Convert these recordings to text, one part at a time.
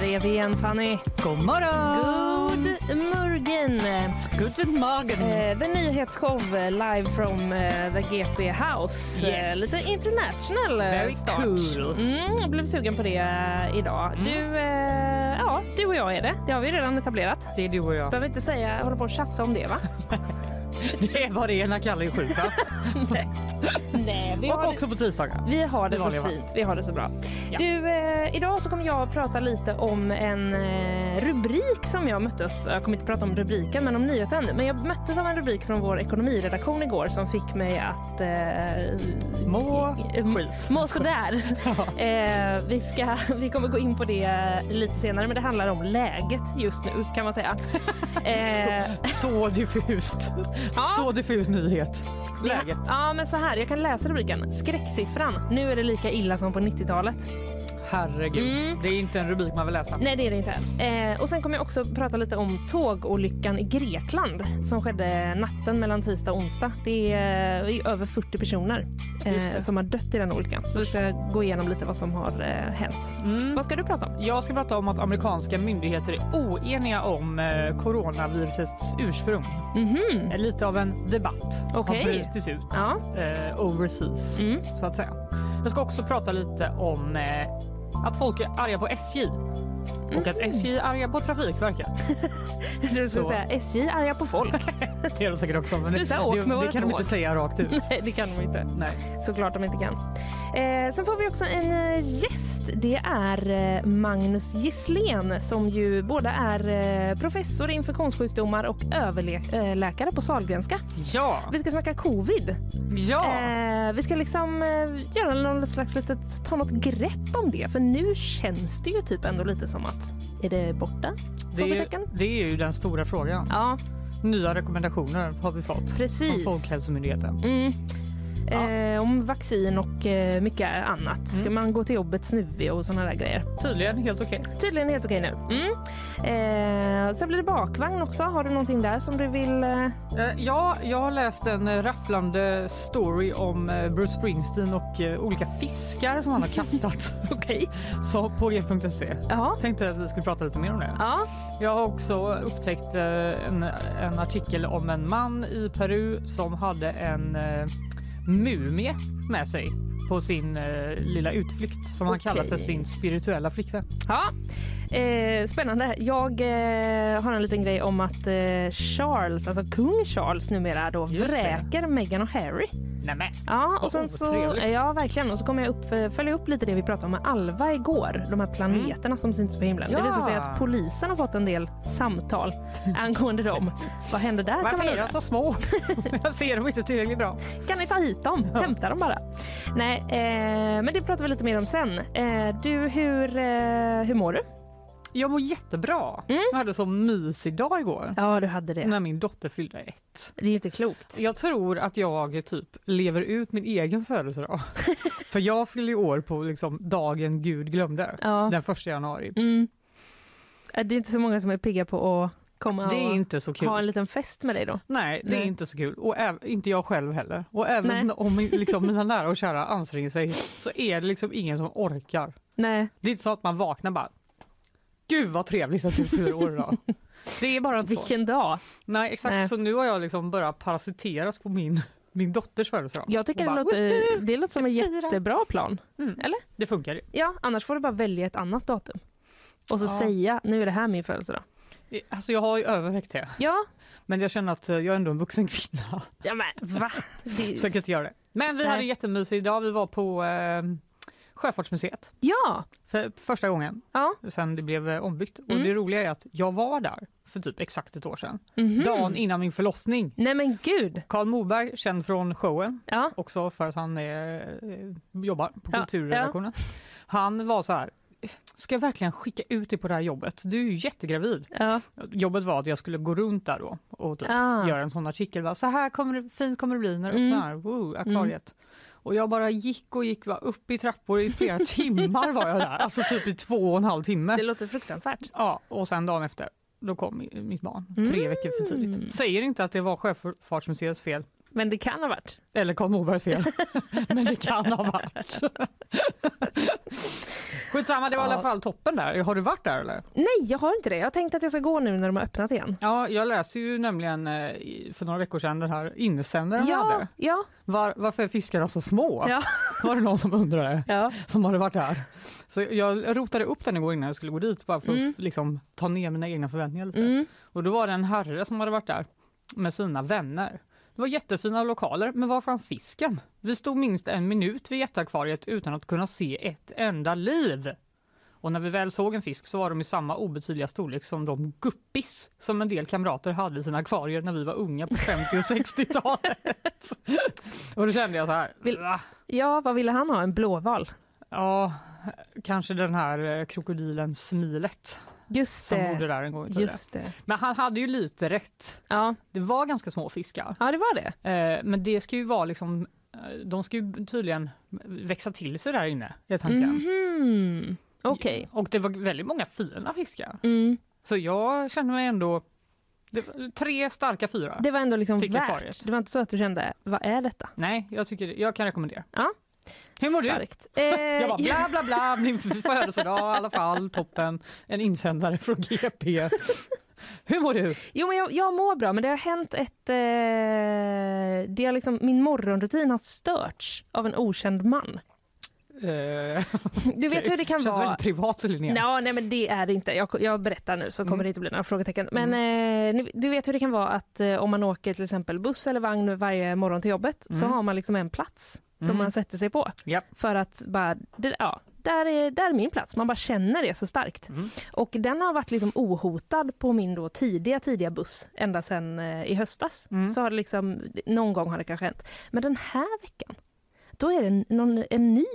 Här är vi igen Fanny. God morgon! God morgon! Guten Morgen! Eh, The nyhetsshow eh, live from eh, the GP House. Eh, Yes. lite international eh, Very start. cool. Mm, jag blev sugen på det eh, idag. Du, eh, ja, du och jag är det. Det har vi redan etablerat. Det är du och jag. Behöver inte säga, hålla på och tjafsa om det va? Det vad det när Kalle är sjuk va? Nej, vi Och också på tisdagar. Vi har det Det så fint. Vi har det så bra. Ja. Du, eh, idag så kommer jag att prata lite om en eh, rubrik som jag möttes. Jag kommer inte prata om rubriken, men om nyheten. Men jag möttes av en rubrik från vår ekonomiredaktion igår som fick mig att eh, Må skit. Må sådär. eh, vi, ska, vi kommer gå in på det lite senare, men det handlar om läget just nu kan man säga. Eh, Så diffust. Ja. Så diffus nyhet. Läget. Ja, men så här. Jag kan läsa rubriken. Skräcksiffran. Nu är det lika illa som på 90-talet. Herregud. Mm. Det är inte en rubrik man vill läsa. Nej, det är det inte. Eh, och sen kommer jag också prata lite om tågolyckan i Grekland som skedde natten mellan tisdag och onsdag. Det är, eh, över 40 personer eh, det. som har dött i den olyckan. Så vi ska gå igenom lite vad som har eh, hänt. Mm. Vad ska du prata om? Jag ska prata om att amerikanska myndigheter är oeniga om eh, coronavirusets ursprung. Mhm. Eh, Lite av en debatt Okej. har brutit ut Ja. eh, overseas, Mm. så att säga. Jag ska också prata lite om att folk är arga på SJ och att SJ är arga på Trafikverket. Jag trodde du skulle Så. säga SJ är arga på folk. Det är de säkert också, men Sluta det, åk det, med det vårt kan de tåg. inte säga rakt ut. Nej, det kan de inte. Nej. Såklart de inte kan. Eh, sen får vi också en eh, gäst. Det är eh, Magnus Gisslén som ju både är eh, professor i infektionssjukdomar och överläkare på Sahlgrenska. Ja, Vi ska snacka covid. ja. Eh, vi ska liksom eh, göra någon slags litet, ta något grepp om det. För nu känns det ju typ ändå lite som att, är det borta? det, är, det är ju den stora frågan. Ja, Nya rekommendationer har vi fått precis. från Folkhälsomyndigheten. Mm. Ja. Eh, om vaccin och eh, mycket annat. Ska Mm. man gå till jobbet snuvig och såna där grejer? Tydligen helt okej. Tydligen helt okej nu. Mm. Eh, sen blir det bakvagn också. Har du någonting där som du vill... Eh... Eh, Ja, jag har läst en eh, rafflande story om Bruce Springsteen och olika fiskar som han har kastat Okej. så på g.se. Ja. Tänkte att vi skulle prata lite mer om det. Ja. Jag har också upptäckt en, en artikel om en man i Peru som hade en mumie med sig på sin eh, lilla utflykt som han kallar för Okej. sin spirituella flickvän. ja. Eh, spännande. Jag eh, har en liten grej om att eh, Charles, alltså kung Charles numera då Just det. vräker Meghan och Harry. Nämen. Ja, och sen så, trevligt. ja verkligen. Och så kommer jag upp, eh, följa upp lite det vi pratade om med Alva igår. De här planeterna som syns på himlen. Det Ja. visar sig att polisen har fått en del samtal angående dem. Vad händer där? kan man Varför är undra. de så små? jag ser dem inte tillräckligt bra. Kan ni ta hit dem? Hämta dem bara. Nej, men det pratar vi lite mer om sen. Eh, du, hur, eh, hur mår du? Jag mår jättebra. Mm. Jag hade så mysig dag igår Ja, du hade det. när min dotter fyllde ett. Det är inte klokt. Jag tror att jag typ lever ut min egen födelsedag. För jag fyller ju år på liksom dagen Gud glömde, Ja. den första januari. Mm. Eh, Det är inte så många som är pigga på att komma Det är och inte så kul. ha en liten fest med dig då. Nej, det Nej. är inte så kul. Och äv- inte jag själv heller. Och även Nej. om liksom, mina nära och kära anstränger sig så är det liksom ingen som orkar. Nej, Det är inte så att man vaknar bara Gud vad trevligt att du fyller år idag. Det är bara inte så. vilken dag. Nej exakt, Nej. så nu har jag liksom börjat parasiteras på min, min dotters födelsedag. Jag tycker Och det bara, låter, det låter som en jättebra plan. Mm. Eller? Det funkar ju. Ja, annars får du bara välja ett annat datum. Och så Ja. säga, nu är det här min födelsedag. Alltså jag har ju övervägt det. Ja, Men jag känner att eh, jag är ändå en vuxen kvinna. ja men va? Det, Så jag kan inte göra det. Men vi Nej. hade jättemysigt idag. Vi var på eh, Sjöfartsmuseet ja, för första gången ja. sen det blev eh, ombyggt. Och Mm. det roliga är att jag var där för typ exakt ett år sedan. Mhm. Dagen innan min förlossning. Nej men gud. Karl Moberg, känd från showen, Ja, också för att han är, eh, jobbar på Ja, kulturredaktionen. Han var så här, ska jag verkligen skicka ut dig på det här jobbet? Du är ju jättegravid. Ja. Jobbet var att jag skulle gå runt där då och typ Ah. göra en sån artikel. Va? Så här kommer det, fint kommer det bli när du Mm. öppnar woo, akvariet. Och jag bara gick och gick va, upp i trappor i flera timmar var jag där. Alltså typ i två och en halv timme. Det låter fruktansvärt. Ja, och sen dagen efter, då kom mi- mitt barn. Tre Mm. veckor för tidigt. Säger inte att det var Sjöfartsmuseets fel. Men det kan ha varit. Eller Karl Norbergs fel. Men det kan ha varit. Skitsamma, det var i Ja. alla fall toppen där. Har du varit där eller? Nej, jag har inte det. Jag har tänkt att jag ska gå nu när de har öppnat igen. Ja, jag läser ju nämligen eh, i- för några veckor sedan den här insändaren Ja, hade. ja, Var, varför är fiskarna så små? Ja. Var det någon som undrade? ja. Som hade varit där. Så jag rotade upp den igår innan jag skulle gå dit bara för Mm. att liksom, ta ner mina egna förväntningar lite. Mm. Och då var det en herre som hade varit där med sina vänner. Det var jättefina lokaler, men var fanns fisken? Vi stod minst en minut vid jätteakvariet utan att kunna se ett enda liv. Och när vi väl såg en fisk så var de i samma obetydliga storlek som de guppis som en del kamrater hade i sina akvarier när vi var unga på 50 och 60-talet. och då kände jag så här, Vill- ja, vad ville han ha? En blåval? Ja, kanske den här eh, krokodilen Smilet Just som bodde det. där en gång i tiden. Men han hade ju lite rätt. Ja. Det var ganska små fiskar. ja, det var det. Eh, men det ska ju vara liksom, eh, de ska ju tydligen växa till sig där inne, är tanken. Mhm. Okej. Och det var väldigt många fina fiskar. Mm. Så jag kände mig ändå, tre starka fyra. Det var ändå liksom värt. Det var inte så att du kände, vad är detta? Nej, jag tycker jag kan rekommendera. Ja. Hur mår du? Starkt. Eh, Jag bara bla bla bla, min födelsedag i alla fall, toppen. En insändare från GP. Hur mår du? Jo, men jag, jag mår bra, men det har hänt ett... Eh, det har liksom, min morgonrutin har störts av en okänd man. Eh, Du vet hur det kan Känns vara. väldigt privat Linnea. Ja, nej men det är det inte. Jag, jag berättar nu så kommer Mm. det inte bli några frågetecken. Men eh, ni- du vet hur det kan vara att eh, om man åker till exempel buss eller vagn varje morgon till jobbet så Mm. har man liksom en plats som Mm. man sätter sig på. Japp. För att bara, det, ja, där är, där är min plats. Man bara känner det så starkt. Mm. Och den har varit liksom ohotad på min då tidiga, tidiga buss ända sedan eh, i höstas. Mm. Så har det liksom, någon gång har det kanske hänt. Men den här veckan, då är det en, någon, en ny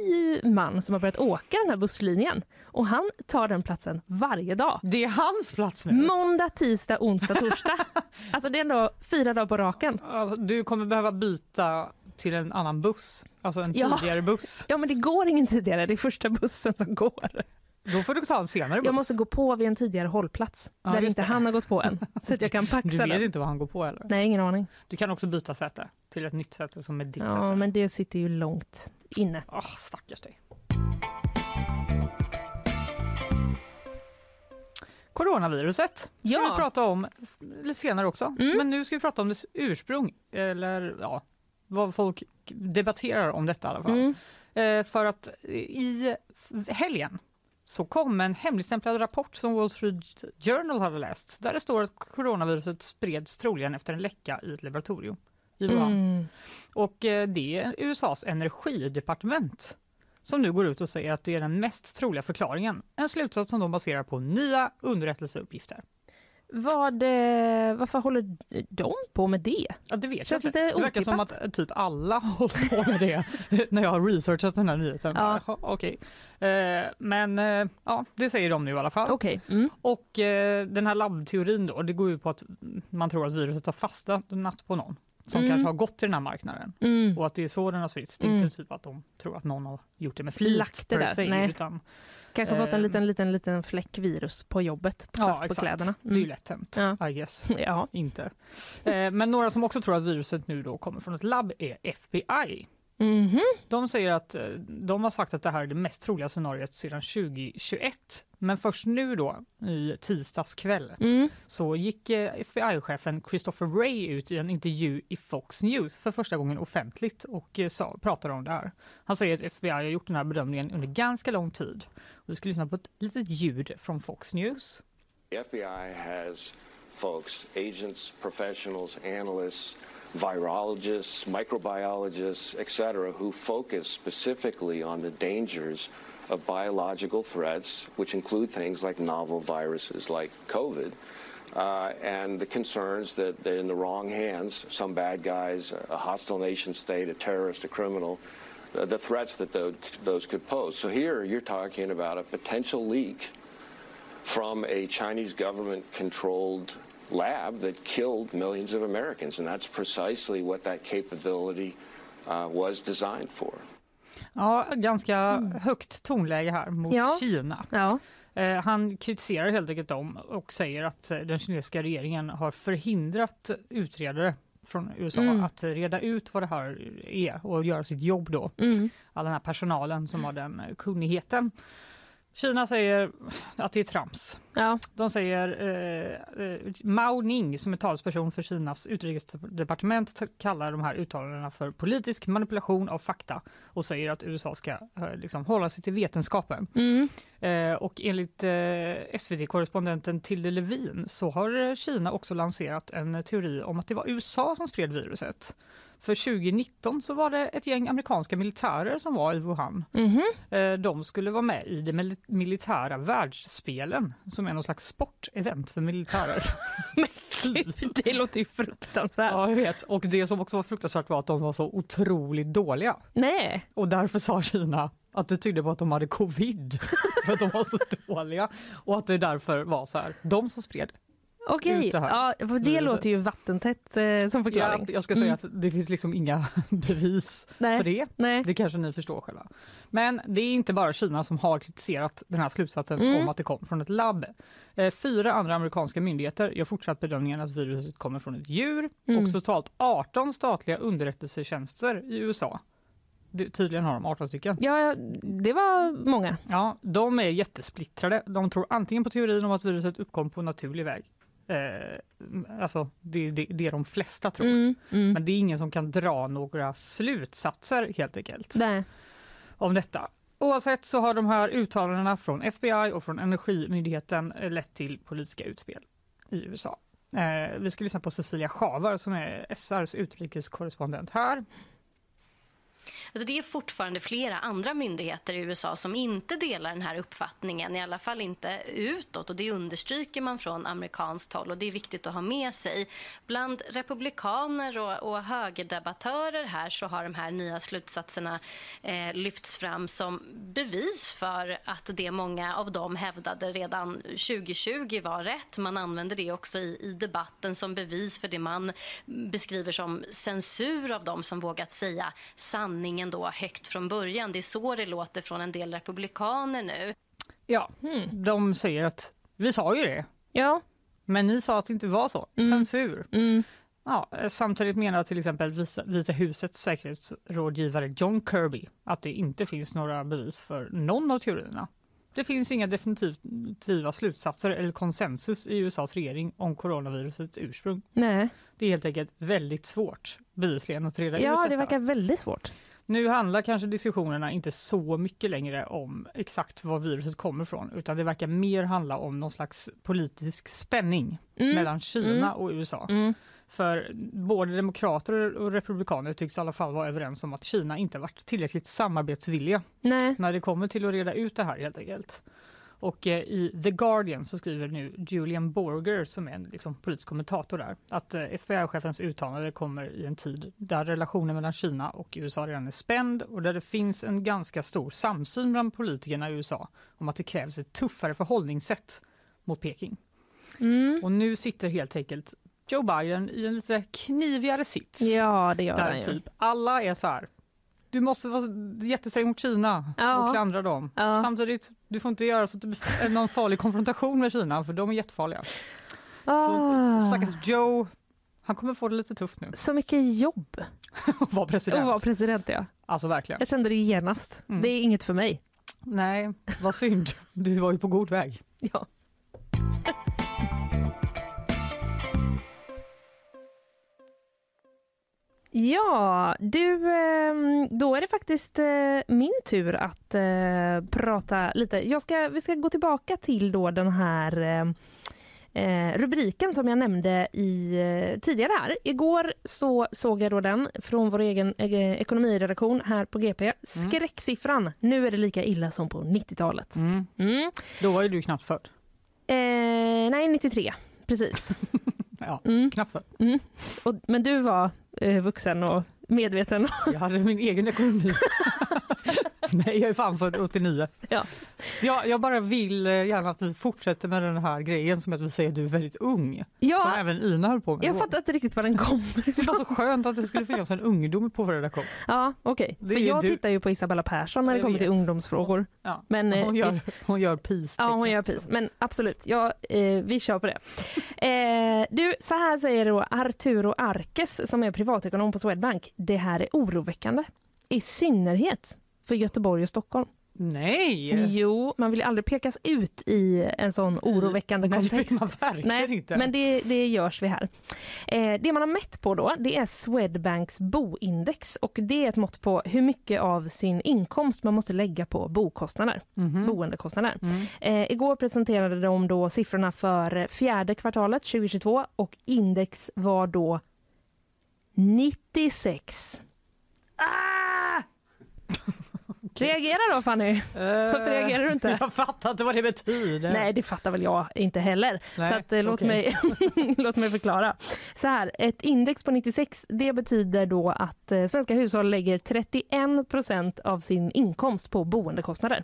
man som har börjat åka den här busslinjen. Och han tar den platsen varje dag. Det är hans plats nu. Måndag, tisdag, onsdag, torsdag. alltså det är ändå fyra dagar på raken. Alltså, du kommer behöva byta till en annan buss, alltså en Ja. tidigare buss. Ja men det går ingen tidigare, det är första bussen som går. Då får du ta en senare buss. Jag måste gå på vid en tidigare hållplats Ja, där inte det. han har gått på än. Så att jag kan paxa Du vet den. inte vad han går på eller? Nej, ingen aning. Du kan också byta säte till ett nytt säte som är ditt Ja, säte. men det sitter ju långt inne. Åh, stackars dig. Coronaviruset ska Ja. vi prata om lite senare också. Mm. Men nu ska vi prata om dess ursprung, eller ja, vad folk debatterar om detta i alla fall. Mm. Eh, för att i helgen så kom en hemligstämplad rapport som Wall Street Journal hade läst där det står att coronaviruset spreds troligen efter en läcka i ett laboratorium i Wuhan. Mm. Och eh, det är USAs energidepartement som nu går ut och säger att det är den mest troliga förklaringen. En slutsats som de baserar på nya underrättelseuppgifter. Vad, eh, varför håller de på med det? Ja, det vet Känns jag inte. lite Det verkar som att typ alla håller på med det när jag har researchat den här nyheten. Ja. Okej. Eh, men eh, ja, det säger de nu i alla fall. Okej. Mm. Och den här labbteorin då, det går ut på att man tror att viruset har fastnat på någon som Mm. kanske har gått till den här marknaden. Mm. Och att det är så den har spritts. Det är Mm. inte typ att de tror att någon har gjort det med flit per se, nej. utan Kanske fått en Ehm. liten, liten, liten fläck virus på jobbet, fast på kläderna. Det är ju Mm. lätt hänt, Ja. I guess. Ja. Inte. Eh, men några som också tror att viruset nu då kommer från ett labb är FBI. Mhm. De säger att eh, de har sagt att det här är det mest troliga scenariot sedan 2021. Men först nu då, i tisdags kväll, Mm. så gick eh, FBI-chefen Christopher Wray ut i en intervju i Fox News för första gången offentligt och eh, sa, pratade om det här. Han säger att FBI har gjort den här bedömningen under ganska lång tid. Och vi ska lyssna på ett litet ljud från Fox News. The FBI has folks, agents, professionals, analysts, virologists, microbiologists, etc., who focus specifically on the dangers of biological threats, which include things like novel viruses like COVID. Uh, and the concerns that they're in the wrong hands, some bad guys, a hostile nation state, a terrorist, a criminal, uh, the threats that those, those could pose. So here you're talking about a potential leak from a Chinese government controlled lab that killed millions of Americans. And that's precisely what that capability uh, was designed for. Ja, ganska högt tonläge här mot Ja. Kina. Ja. Eh, han kritiserar helt enkelt dem och säger att eh, den kinesiska regeringen har förhindrat utredare från USA Mm. att reda ut vad det här är och göra sitt jobb då. Mm. All den här personalen som har den kunnigheten. Kina säger att det är trams. Ja. De säger eh, eh, Mao Ning som är talesperson för Kinas utrikesdepartement kallar de här uttalandena för politisk manipulation av fakta och säger att USA ska eh, liksom, hålla sig till vetenskapen. Mm. Eh, och enligt eh, SVT-korrespondenten Tilde Levin så har eh, Kina också lanserat en teori om att det var USA som spred viruset. För 2019 så var det ett gäng amerikanska militärer som var i Wuhan. Mhm. Eh, de skulle vara med i de mil- militära världsspelen som är någon slags sportevent för militärer. Det låter ju fruktansvärt. ja, jag vet. Och det som också var fruktansvärt var att de var så otroligt dåliga. Nej. Och därför sa Kina att det tydde på att de hade covid för att de var så dåliga och att det därför var så här, de som spred. Okej, ja, för det låter ju vattentätt eh, som Ja, förklaring. jag ska säga Mm. att det finns liksom inga bevis Nej. för det. Nej. Det kanske ni förstår själva. Men det är inte bara Kina som har kritiserat den här slutsatsen Mm. om att det kom från ett labb. Eh, Fyra andra amerikanska myndigheter gör fortsatt bedömningen att viruset kommer från ett djur Mm. och totalt 18 statliga underrättelsetjänster i USA. Tydligen har de 18 stycken. Ja, ja, det var många. Ja, de är jättesplittrade. De tror antingen på teorin om att viruset uppkom på naturlig väg. Eh, alltså, det är det, det de flesta tror. Mm. Mm. Men det är ingen som kan dra några slutsatser helt enkelt Nej. om detta. Oavsett så har de här uttalandena från FBI och från Energimyndigheten eh, lett till politiska utspel i USA. Eh, vi ska lyssna på Cecilia Schavar som är SRs utrikeskorrespondent här. Alltså det är fortfarande flera andra myndigheter i USA som inte delar den här uppfattningen, i alla fall inte utåt. Och det understryker man från amerikanskt håll och det är viktigt att ha med sig. Bland republikaner och, och högerdebattörer här så har de här nya slutsatserna eh, lyfts fram som bevis för att det många av dem hävdade redan 2020 var rätt. Man använder det också i, i debatten som bevis för det man beskriver som censur av dem som vågat säga sanningen då högt från början. Det är så det låter från en del republikaner nu. Ja, Hmm. de säger att vi sa ju det, Ja. men ni sa att det inte var så. Mm. Censur. Mm. Ja, eh, samtidigt menar till exempel Vita husets säkerhetsrådgivare John Kirby att det inte finns några bevis för någon av teorierna. Det finns inga definitiva slutsatser eller konsensus i USAs regering om coronavirusets ursprung. Nej. Det är helt enkelt väldigt svårt bevisligen att reda ut Ja, det verkar väldigt svårt. Nu handlar kanske diskussionerna inte så mycket längre om exakt var viruset kommer ifrån utan det verkar mer handla om någon slags politisk spänning Mm. mellan Kina och USA. Mm. För både demokrater och republikaner tycks i alla fall vara överens om att Kina inte varit tillräckligt samarbetsvilliga Nej. när det kommer till att reda ut det här helt enkelt. Och eh, i The Guardian så skriver nu Julian Borger som är en liksom, politisk kommentator där att eh, FBI-chefens uttalande kommer i en tid där relationen mellan Kina och USA redan är spänd och där det finns en ganska stor samsyn bland politikerna i USA om att det krävs ett tuffare förhållningssätt mot Peking. Mm. Och nu sitter helt enkelt Joe Biden i en lite knivigare sits. Ja, det gör han där ju. typ alla är så här. Du måste vara jättesträng mot Kina Ja. och klandra dem. Ja. Samtidigt, du får inte göra så att det blir någon farlig konfrontation med Kina för de är jättefarliga. Så Ah. stackars Joe, han kommer få det lite tufft nu Så mycket jobb att vara att president. vara president. Ja. Alltså verkligen. Jag kände det genast. Mm. Det är inget för mig. Nej, vad synd. Du var ju på god väg. Ja. Ja, du, ehm, då är det faktiskt eh, min tur att eh, prata lite. Jag ska, vi ska gå tillbaka till då den här eh, eh, rubriken som jag nämnde i, tidigare här. Igår så såg jag då den från vår egen ekonomiredaktion här på GP. Skräcksiffran, nu är det lika illa som på 90-talet. Mm. Mm. Då var ju du knappt född. Eh, nej, 93. Precis. Ja, Mm. knappt född. Och, men du var eh, vuxen och medveten. Jag hade min egen ekonomi. Nej, jag är fan född 89. Ja. Jag, jag bara vill eh, gärna att vi fortsätter med den här grejen som att vi säger att du är väldigt ung. Ja. Som även Ina höll på med. Jag fattar inte riktigt var den kommer Det var så skönt att det skulle finnas en ungdom på vår redaktion. Ja, okej. Det För jag du. tittar ju på Isabella Persson när det kommer till ungdomsfrågor. Ja. Men, eh, Hon gör, hon gör peace. Ja, hon gör pris. Men absolut, ja, eh, vi kör på det. Eh, du, så här säger då Arturo Arkes som är privatekonom på Swedbank. Det här är oroväckande. I synnerhet för Göteborg och Stockholm. Nej! Jo, man vill aldrig pekas ut i en sån oroväckande Nej, kontext. Nej, inte. men det, det görs vi här. Eh, det man har mätt på då, det är Swedbanks boindex och det är ett mått på hur mycket av sin inkomst man måste lägga på bokostnader, Mhm. boendekostnader. Mm. Eh, igår presenterade de då siffrorna för fjärde kvartalet 2022 och index var då 96. Ah! Reagera då Fanny! Varför reagerar du inte? Eh, Jag fattar inte vad det betyder. Nej, det fattar väl jag inte heller. Nej, så att, eh, låt, mig, låt mig förklara. Så här, ett index på 96 det betyder då att eh, svenska hushåll lägger 31 procent av sin inkomst på boendekostnader.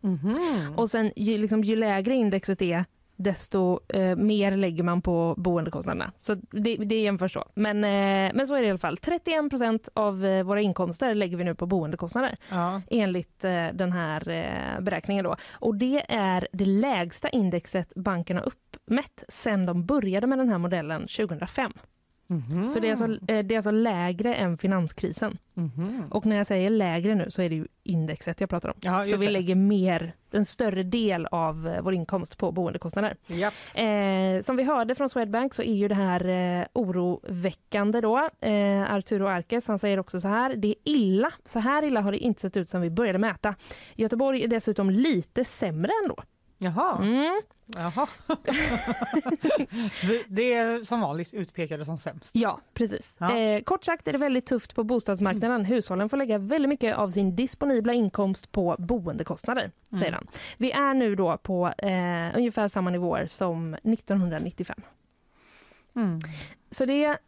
Mhm. Och sen ju, liksom, ju lägre indexet är desto eh, mer lägger man på boendekostnaderna. Så det, det jämförs så. Men, eh, men så är det i alla fall. 31 procent av eh, våra inkomster lägger vi nu på boendekostnader Ja. enligt eh, den här eh, beräkningen. Då. Och det är det lägsta indexet banken har uppmätt sedan de började med den här modellen 2005. Mhm. Så det är, alltså, eh, det är alltså lägre än finanskrisen. Mhm. Och när jag säger lägre nu så är det ju indexet jag pratar om. Ja, Så vi det. lägger mer, en större del av eh, vår inkomst på boendekostnader. Japp. Eh, som vi hörde från Swedbank så är ju det här eh, oroväckande då. Eh, Arturo Arkes han säger också så här, det är illa. Så här illa har det inte sett ut sedan vi började mäta. Göteborg är dessutom lite sämre ändå. Jaha. Mm. Jaha. Det är som vanligt utpekade som sämst. Ja, precis. Ja. Eh, kort sagt är det väldigt tufft på bostadsmarknaden. Hushållen får lägga väldigt mycket av sin disponibla inkomst på boendekostnader, säger han. Vi är nu då på eh, ungefär samma nivåer som 1995. Mm. Så det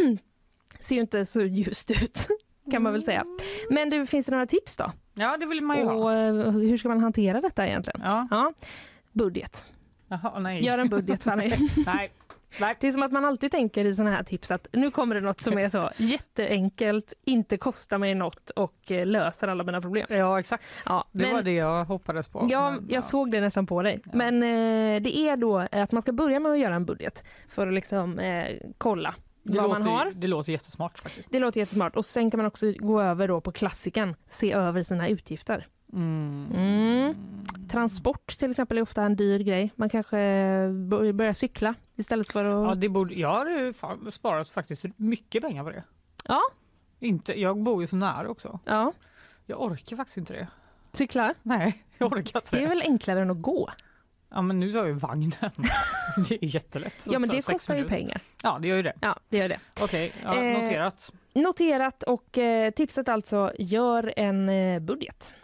ser ju inte så ljust ut kan man väl säga. Men det finns det några tips då? Ja, det vill man ju ha. Och eh, hur ska man hantera detta egentligen? Ja. Ja, budget. Jaha, nej. Gör en budget Fanny. nej. Det är som att man alltid tänker i såna här tips att nu kommer det något som är så jätteenkelt, inte kostar mig något och eh, löser alla mina problem. Ja, exakt. Ja, Det men- var det jag hoppades på. Ja, men, jag såg det nästan på dig. Men eh, det är då att man ska börja med att göra en budget för att liksom eh, kolla det vad låter, man har. Det låter jättesmart faktiskt. Det låter jättesmart. Och sen kan man också gå över då på klassiken, se över sina utgifter. Mm. Mm. Transport till exempel är ofta en dyr grej. Man kanske bör- börjar cykla istället för Ja, att... det borde, jag har sparat faktiskt mycket pengar på det. Ja, Inte, jag bor ju så nära också. ja. Jag orkar faktiskt inte det. cykla. Nej, jag orkar inte Det är väl enklare än att gå? Ja, men nu tar jag ju vagnen. det är jättelätt. Ja, men det kostar ju minuter. pengar. Ja, det gör ju det. Ja, det gör det. Okej, ja, Eh, noterat. Noterat och eh, tipset alltså, gör en eh, budget.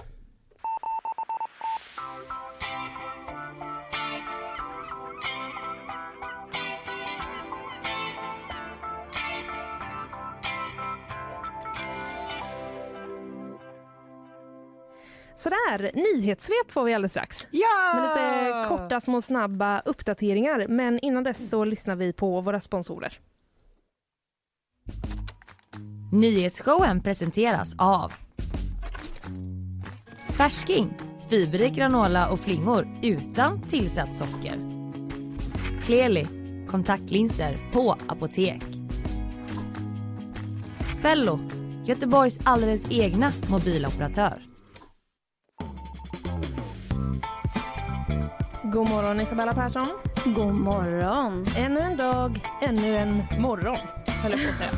Sådär, nyhetssvep får vi alldeles strax. Ja! Med lite korta små snabba uppdateringar. Men innan dess så lyssnar vi på våra sponsorer. Nyhetsshowen presenteras av Färsking, fiberrik granola och flingor utan tillsatt socker. Kleli, kontaktlinser på apotek. Fello, Göteborgs alldeles egna mobiloperatör. God morgon Isabella Persson. God morgon. Ännu en dag, ännu en morgon. Höll jag på att säga.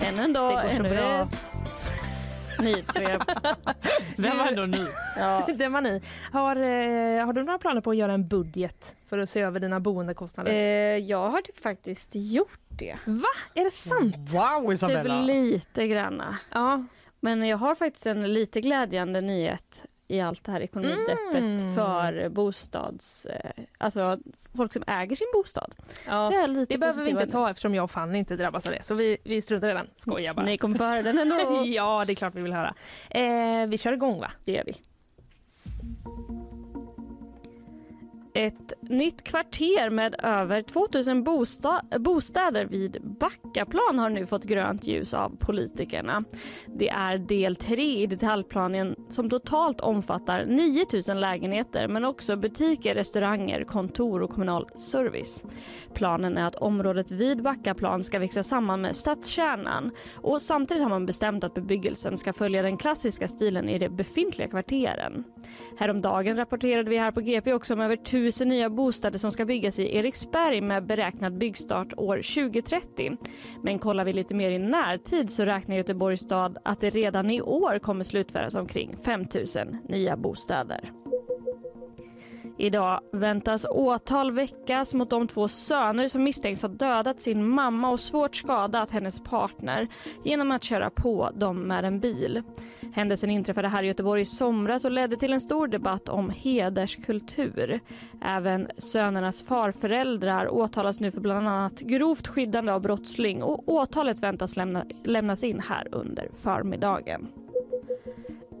Ännu en dag, Det går så ännu bra. ett nyhetssvep. Den var ändå ny. Ja. Det var ni. Har, eh, har du några planer på att göra en budget för att se över dina boendekostnader? Eh, jag har typ faktiskt gjort det. Va? Är det sant? Wow, Isabella. Typ lite granna. Ja. Men jag har faktiskt en lite glädjande nyhet. I allt det här ekonomideppet Mm. för bostads... Eh, alltså folk som äger sin bostad. Ja, är lite det behöver vi inte ta eftersom jag och Fanny inte drabbas av det. Så vi, vi struntar i den. Skojar bara. Ni kommer få höra den ändå. ja, det är klart vi vill höra. Eh, vi kör igång va? Det gör vi. Ett nytt kvarter med över 2000 bosta- bostäder vid Backaplan har nu fått grönt ljus av politikerna. Det är del 3 i detaljplanen som totalt omfattar 9000 lägenheter men också butiker, restauranger, kontor och kommunal service. Planen är att området vid Backaplan ska växa samman med stadskärnan och samtidigt har man bestämt att bebyggelsen ska följa den klassiska stilen i de befintliga kvarteren. Häromdagen rapporterade vi här på GP också om över tusen nya bostäder som ska byggas i Eriksberg med beräknad byggstart år 2030. Men kollar vi lite mer i närtid så räknar Göteborgs stad att det redan i år kommer slutföras omkring 5 000 nya bostäder. Idag väntas åtal väckas mot de två söner som misstänks ha dödat sin mamma och svårt skadat hennes partner genom att köra på dem med en bil. Händelsen inträffade här i Göteborg i somras och ledde till en stor debatt om hederskultur. Även sönernas farföräldrar åtalas nu för bland annat grovt skyddande av brottsling och åtalet väntas lämna, lämnas in här under förmiddagen.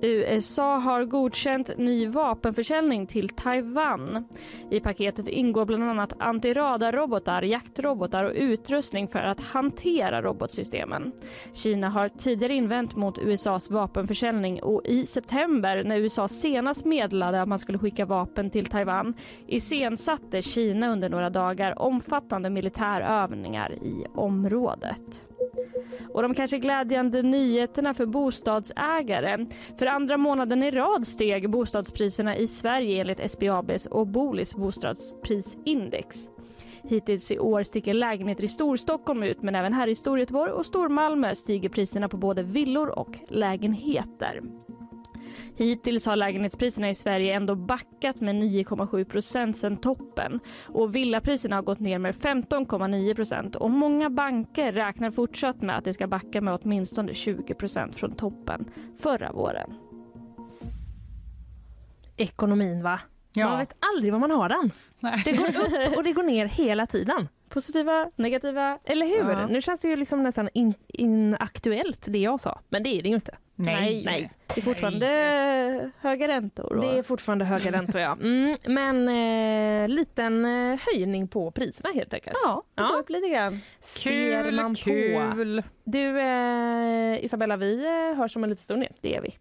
USA har godkänt ny vapenförsäljning till Taiwan. I paketet ingår bland annat antiradarrobotar, jaktrobotar och utrustning för att hantera robotsystemen. Kina har tidigare invänt mot USAs vapenförsäljning och i september när USA senast meddelade att man skulle skicka vapen till Taiwan iscensatte Kina under några dagar omfattande militärövningar i området. Och de kanske glädjande nyheterna för bostadsägare. För andra månaden i rad steg bostadspriserna i Sverige enligt SBABs och Bolis bostadsprisindex. Hittills i år sticker lägenheter i Storstockholm ut men även här i Storgöteborg och Stormalmö stiger priserna på både villor och lägenheter. Hittills har lägenhetspriserna i Sverige ändå backat med 9,7 procent sedan toppen och villapriserna har gått ner med 15,9 procent och många banker räknar fortsatt med att det ska backa med åtminstone 20 procent från toppen förra våren. Ekonomin va? Ja. Man vet aldrig var man har den. Nej. Det går upp och det går ner hela tiden. Positiva, negativa? Eller hur? Ja. Nu känns det ju liksom nästan in- inaktuellt det jag sa. Men det är det ju inte. Nej. Nej. Det är fortfarande höga räntor. Och... Det är fortfarande höga räntor ja. Mm, men eh, liten eh, höjning på priserna helt enkelt. Ja, det Ja. går upp lite grann. Ser man Kul, på. kul. Du eh, Isabella, vi eh, hörs om en liten stund igen. Det gör vi.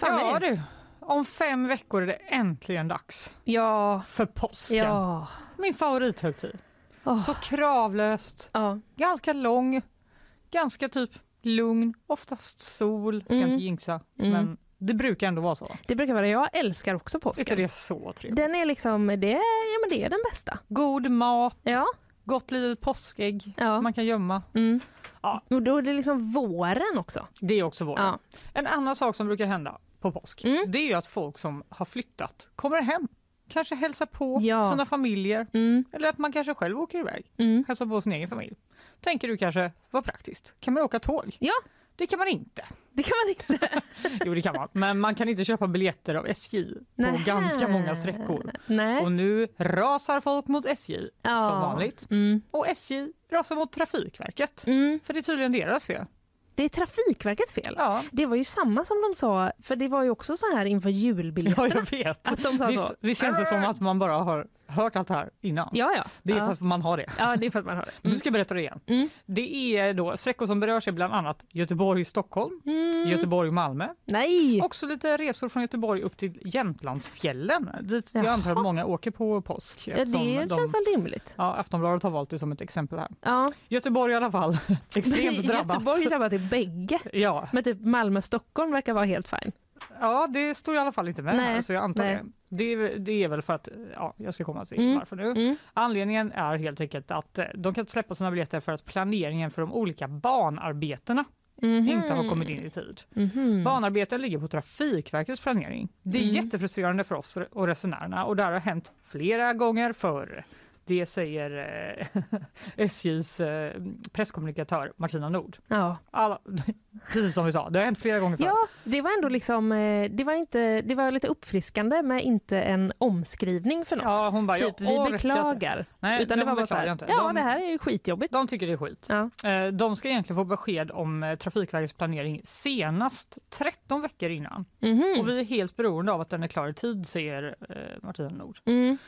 Fanny. Ja du, om fem veckor är det äntligen dags Ja. för påsken. Ja. Min favorithögtid. Åh. Så kravlöst, ja. ganska lång, ganska typ lugn, oftast sol, ska Mm. inte jinxa, Mm. men det brukar ändå vara så. Det brukar vara Jag älskar också Är inte påsken. det så trevligt? Den är liksom, det, ja, men det är den bästa. God mat, Ja. gott litet påskägg ja. man kan gömma. Mm. Ja. Och då är det liksom våren också. Det är också våren. Ja. En annan sak som brukar hända på påsk, Mm. det är ju att folk som har flyttat kommer hem. Kanske hälsar på Ja. sina familjer Mm. eller att man kanske själv åker iväg. Mm. Hälsar på sin egen familj. Tänker du kanske, vad praktiskt, kan man åka tåg? Ja. Det kan man inte. Det kan man inte. Jo det kan man, men man kan inte köpa biljetter av SJ på Nähä. ganska många sträckor. Nej. Och nu rasar folk mot SJ Ja. som vanligt. Mm. Och SJ rasar mot Trafikverket. Mm. För det är tydligen deras fel. Det är Trafikverkets fel. Ja, Det var ju samma som de sa, för det var ju också så här inför ja julbiljetterna. jag vet. Att de sa Visst, så. visst känns det som att man bara har hört allt det här innan? Ja, ja. Det är ja. för att man har det. ja, det är för att man har det. Nu ska jag berätta det igen. Mm. Det är då sträckor som berörs är bland annat Göteborg-Stockholm, Mm. Göteborg-Malmö. Nej! Också lite resor från Göteborg upp till Jämtlandsfjällen dit jag antar att många åker på påsk. Ja, det de- känns väl rimligt. Ja, Aftonbladet har valt det som ett exempel här. Ja. Göteborg i alla fall, extremt drabbat. Göteborg drabbat i bägge. Ja, Men typ Malmö-Stockholm verkar vara helt fine. Ja, det står i alla fall inte med Nej, här så jag antar det. Det är, det är väl för att, ja, jag ska komma till Mm. varför nu. Mm. Anledningen är helt enkelt att eh, de kan inte släppa sina biljetter för att planeringen för de olika banarbetena Mhm. inte har kommit in i tid. Mhm. Banarbeten ligger på Trafikverkets planering. Det är Mm. jättefrustrerande för oss och resenärerna och det här har hänt flera gånger förr. Det säger eh, SJs eh, presskommunikatör Martina Nord. Ja. Alla, precis som vi sa, det har hänt flera gånger förr. ja, det var ändå liksom, eh, det var, inte, det var lite uppfriskande med inte en omskrivning för något. Ja, hon bara, typ, vi beklagar. Nej, Utan det de var bara så här, inte. ja De- det här är skitjobbigt. De tycker det är skit. Ja. Eh, De ska egentligen få besked om eh, Trafikverkets planering senast 13 veckor innan. Mhm. Och vi är helt beroende av att den är klar i tid, säger eh, Martina Nord. Mm.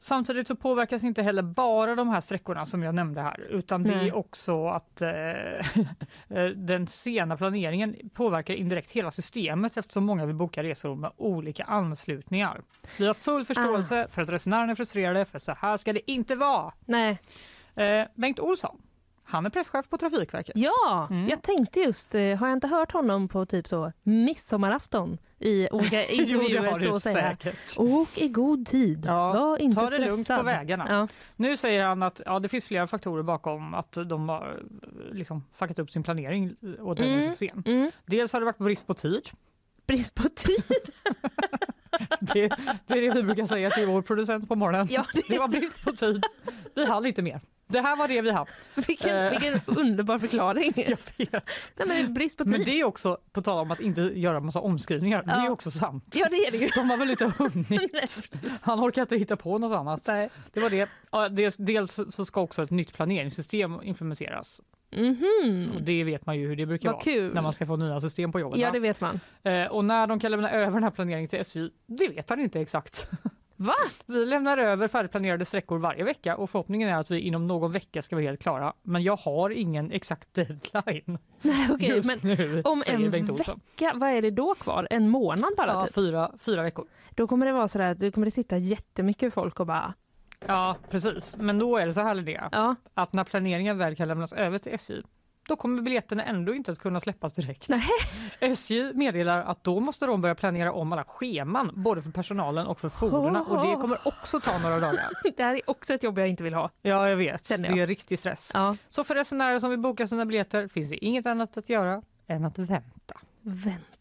Samtidigt så påverkas inte heller bara de här sträckorna som jag nämnde här utan det Nej. är också att eh, eh, den sena planeringen påverkar indirekt hela systemet eftersom många vill boka resor med olika anslutningar. Vi har full förståelse Ah. för att resenärerna är frustrerade för så här ska det inte vara. Nej. Eh, Bengt Olsson, han är presschef på Trafikverket. Ja, Mm. jag tänkte just, eh, har jag inte hört honom på typ så midsommarafton i olika intervjuer stå och säga säkert. Åk i god tid, Ja, var inte ta det stressad. lugnt på vägarna. Ja. Nu säger han att ja, det finns flera faktorer bakom att de har liksom, fuckat upp sin planering och den är Mm. så sen. Mm. Dels har det varit brist på tid. Brist på tid. Det, det är det vi brukar säga till vår producent på morgonen. Ja, det- det var brist på tid. Vi hann inte mer. Det här var det vi hann. vilken, Eh. vilken underbar förklaring. Jag vet. Nej, men brist på tid. Men det är också, på tal om att inte göra massa omskrivningar, det är Ja. också sant. Ja, det är det ju. De har väl inte hunnit. Han orkar inte hitta på något annat. Nej. Det var det. Ja, dels, dels så ska också ett nytt planeringssystem implementeras. Mhm. Och det vet man ju hur det brukar Vad vara kul. när man ska få nya system på jobbet. Ja, det vet man. Eh, och när de kan lämna över den här planeringen till SJ, det vet han inte exakt. Va? Vi lämnar över färdigplanerade sträckor varje vecka och förhoppningen är att vi inom någon vecka ska vara helt klara. Men jag har ingen exakt deadline Nej, okej, just men nu, om en vecka, vad är det då kvar? En månad bara? Ja, Typ? fyra, fyra veckor. Då kommer det vara sådär, kommer det sitta jättemycket folk och bara, Ja, precis. Men då är det så här Linnea, ja, att när planeringen väl kan lämnas över till SJ, då kommer biljetterna ändå inte att kunna släppas direkt. Nej. SJ meddelar att då måste de börja planera om alla scheman, både för personalen och för fordonen. Och det kommer också ta några dagar. det här är också ett jobb jag inte vill ha. Ja, jag vet. Jag. Det är riktig stress. Ja. Så för resenärer som vill boka sina biljetter finns det inget annat att göra än att vänta. Vänta.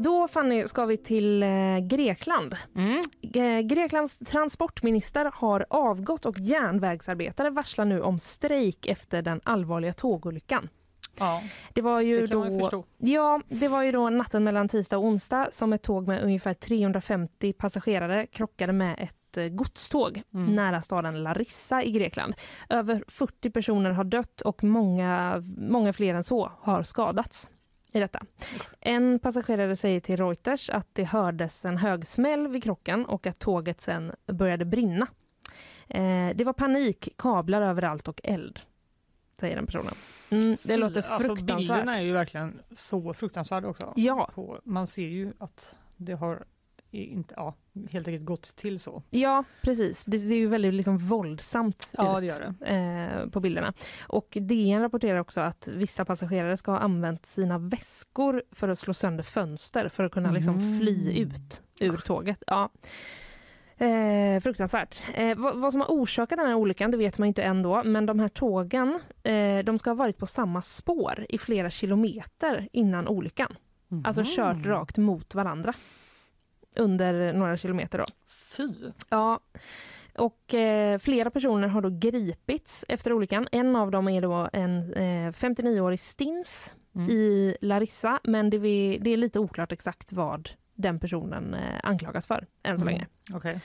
Då Fanny ska vi till eh, Grekland. Eh, Greklands transportminister har avgått och järnvägsarbetare varslar nu om strejk efter den allvarliga tågolyckan. Ja, Det var ju det då. Ja, det var ju då natten mellan tisdag och onsdag som ett tåg med ungefär 350 passagerare krockade med ett eh, godståg Mm. nära staden Larissa i Grekland. Över 40 personer har dött och många, många fler än så har skadats i detta. En passagerare säger till Reuters att det hördes en hög smäll vid krocken och att tåget sen började brinna. Eh, det var panik, kablar överallt och eld, säger den personen. Mm, det låter Alltså, fruktansvärt. bilderna är ju verkligen så fruktansvärda också. Ja, På, man ser ju att det har inte, ja, helt enkelt gått till så. Ja, precis. Det, det är ju väldigt liksom våldsamt Ja, ut det gör Eh, på bilderna. Och DN rapporterar också att vissa passagerare ska ha använt sina väskor för att slå sönder fönster för att kunna liksom Mhm. fly ut ur tåget. Ja. Eh, fruktansvärt. Eh, vad, vad som har orsakat den här olyckan det vet man inte ändå men de här tågen eh, de ska ha varit på samma spår i flera kilometer innan olyckan. Alltså Mhm. kört rakt mot varandra under några kilometer. Då. Fy! Ja, och eh, flera personer har då gripits efter olyckan. En av dem är då en eh, 59-årig stins Mm. i Larissa, men det, vi, det är lite oklart exakt vad den personen eh, anklagas för än så Mm. länge. Okej.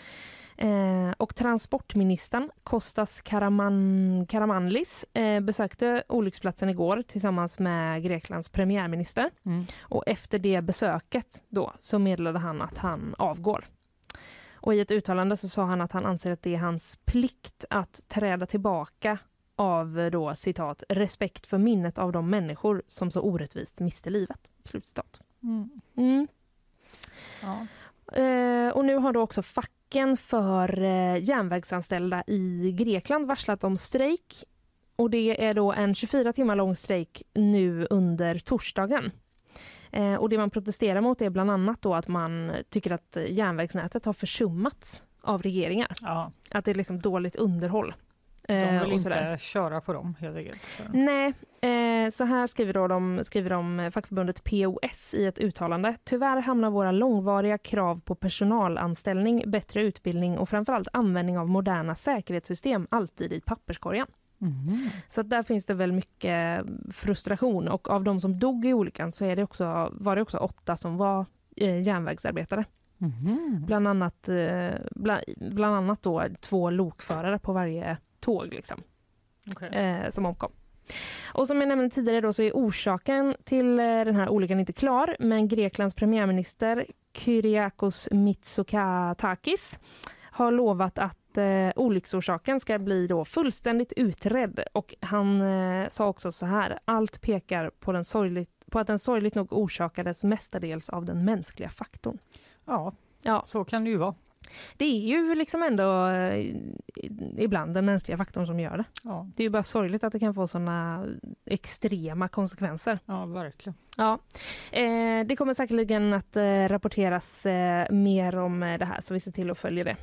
Eh, och transportministern Kostas Karaman, Karamanlis eh, besökte olycksplatsen igår tillsammans med Greklands premiärminister. Mm. Och efter det besöket då så meddelade han att han avgår. Och i ett uttalande så sa han att han anser att det är hans plikt att träda tillbaka av eh, då citat respekt för minnet av de människor som så orättvist miste livet. Slutcitat. Mm. Mm. Ja. Eh, och nu har då också facken för eh, järnvägsanställda i Grekland varslat om strejk och det är då en 24 timmar lång strejk nu under torsdagen. Eh, och det man protesterar mot är bland annat då att man tycker att järnvägsnätet har försummats av regeringar. Ja, Att det är liksom dåligt underhåll. De Eh, vill och inte köra på dem helt enkelt. Nej, eh, så här skriver, då de, skriver de eh, fackförbundet POS i ett uttalande. Tyvärr hamnar våra långvariga krav på personalanställning, bättre utbildning och framförallt användning av moderna säkerhetssystem alltid i papperskorgen. Mhm. Så där finns det väl mycket frustration och av de som dog i olyckan så är det också, var det också åtta som var järnvägsarbetare. Mhm. Bland annat, bland, bland annat då två lokförare på varje tåg liksom Okej. eh, som omkom. Och som jag nämnde tidigare då så är orsaken till eh, den här olyckan inte klar, men Greklands premiärminister Kyriakos Mitsotakis har lovat att eh, olycksorsaken ska bli då fullständigt utredd och han eh, sa också så här, allt pekar på, den sorgligt, på att den sorgligt nog orsakades mestadels av den mänskliga faktorn. Ja, Ja. så kan det ju vara. Det är ju liksom ändå eh, ibland den mänskliga faktorn som gör det. Ja, Det är ju bara sorgligt att det kan få såna extrema konsekvenser. ja verkligen. Ja. Eh, det kommer säkerligen att eh, rapporteras eh, mer om det här så vi ser till att följa det.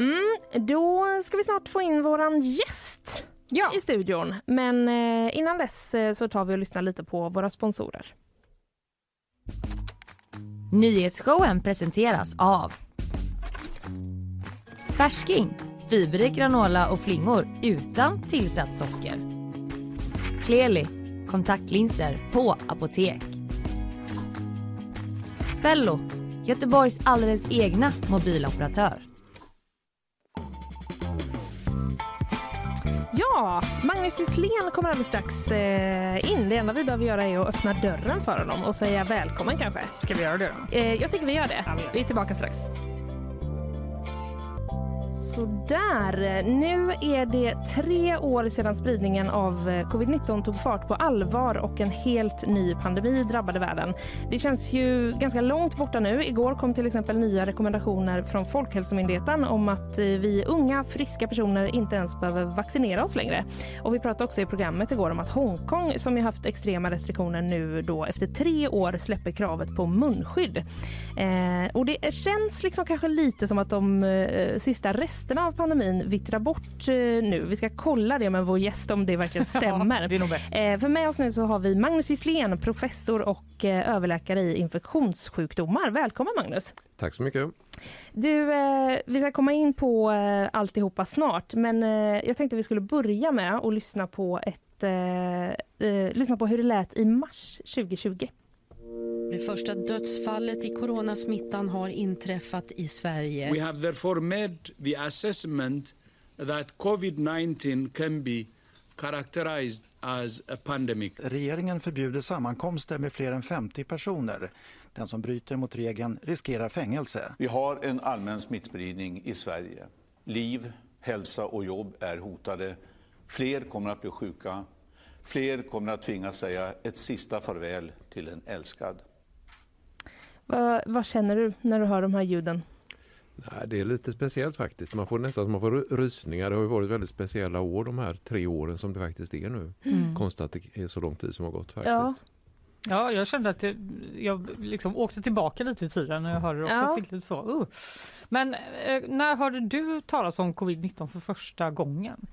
Mm, då ska vi snart få in våran gäst Ja. i studion. Men eh, innan dess eh, så tar vi och lyssnar lite på våra sponsorer. Nyhetsshowen presenteras av Färsking, fiberrik granola och flingor utan tillsatt socker. Kleli, kontaktlinser på apotek. Fello, Göteborgs alldeles egna mobiloperatör. Ja, Magnus Gisslén kommer alldeles strax eh, in. Det enda vi behöver göra är att öppna dörren för honom och säga välkommen kanske. Ska vi göra det då? Eh, jag tycker vi gör det. Ja, vi gör det. Vi är tillbaka strax. Sådär, nu är det tre år sedan spridningen av eh, covid-19 tog fart på allvar och en helt ny pandemi drabbade världen. Det känns ju ganska långt borta nu. Igår kom till exempel nya rekommendationer från Folkhälsomyndigheten om att eh, vi unga, friska personer inte ens behöver vaccinera oss längre. Och vi pratade också i programmet igår om att Hongkong, som ju haft extrema restriktioner nu då efter tre år släpper kravet på munskydd. Eh, och det känns liksom kanske lite som att de eh, sista resterna av pandemin vittrar bort eh, nu. Vi ska kolla det med vår gäst om det verkligen stämmer. Ja, det är nog bäst. Eh, för med oss nu så har vi Magnus Gisslén, professor och eh, överläkare i infektionssjukdomar. Välkommen Magnus! Tack så mycket. Du, eh, vi ska komma in på eh, alltihopa snart, men eh, jag tänkte vi skulle börja med att lyssna på ett eh, lyssna på hur det lät i mars 2020. Det första dödsfallet i coronasmittan har inträffat i Sverige. We have therefore made the assessment that COVID 19 can be characterized as a pandemic. Regeringen förbjuder sammankomster med fler än 50 personer. Den som bryter mot regeln riskerar fängelse. Vi har en allmän smittspridning i Sverige. Liv, hälsa och jobb är hotade. Fler kommer att bli sjuka. Fler kommer att tvingas säga ett sista farväl till en älskad. Vad, vad känner du när du hör de här ljuden? Nej, det är lite speciellt faktiskt. Man får nästan man får ry- rysningar. Det har ju varit väldigt speciella år de här tre åren som det faktiskt är nu. Mm. Konstigt att det är så lång tid som har gått faktiskt. Ja. Ja, jag kände att det, jag liksom åkte tillbaka lite i tiden när jag hörde det också. Ja. Fick lite så, uh. Men eh, när hörde du talas om covid-19 för första gången?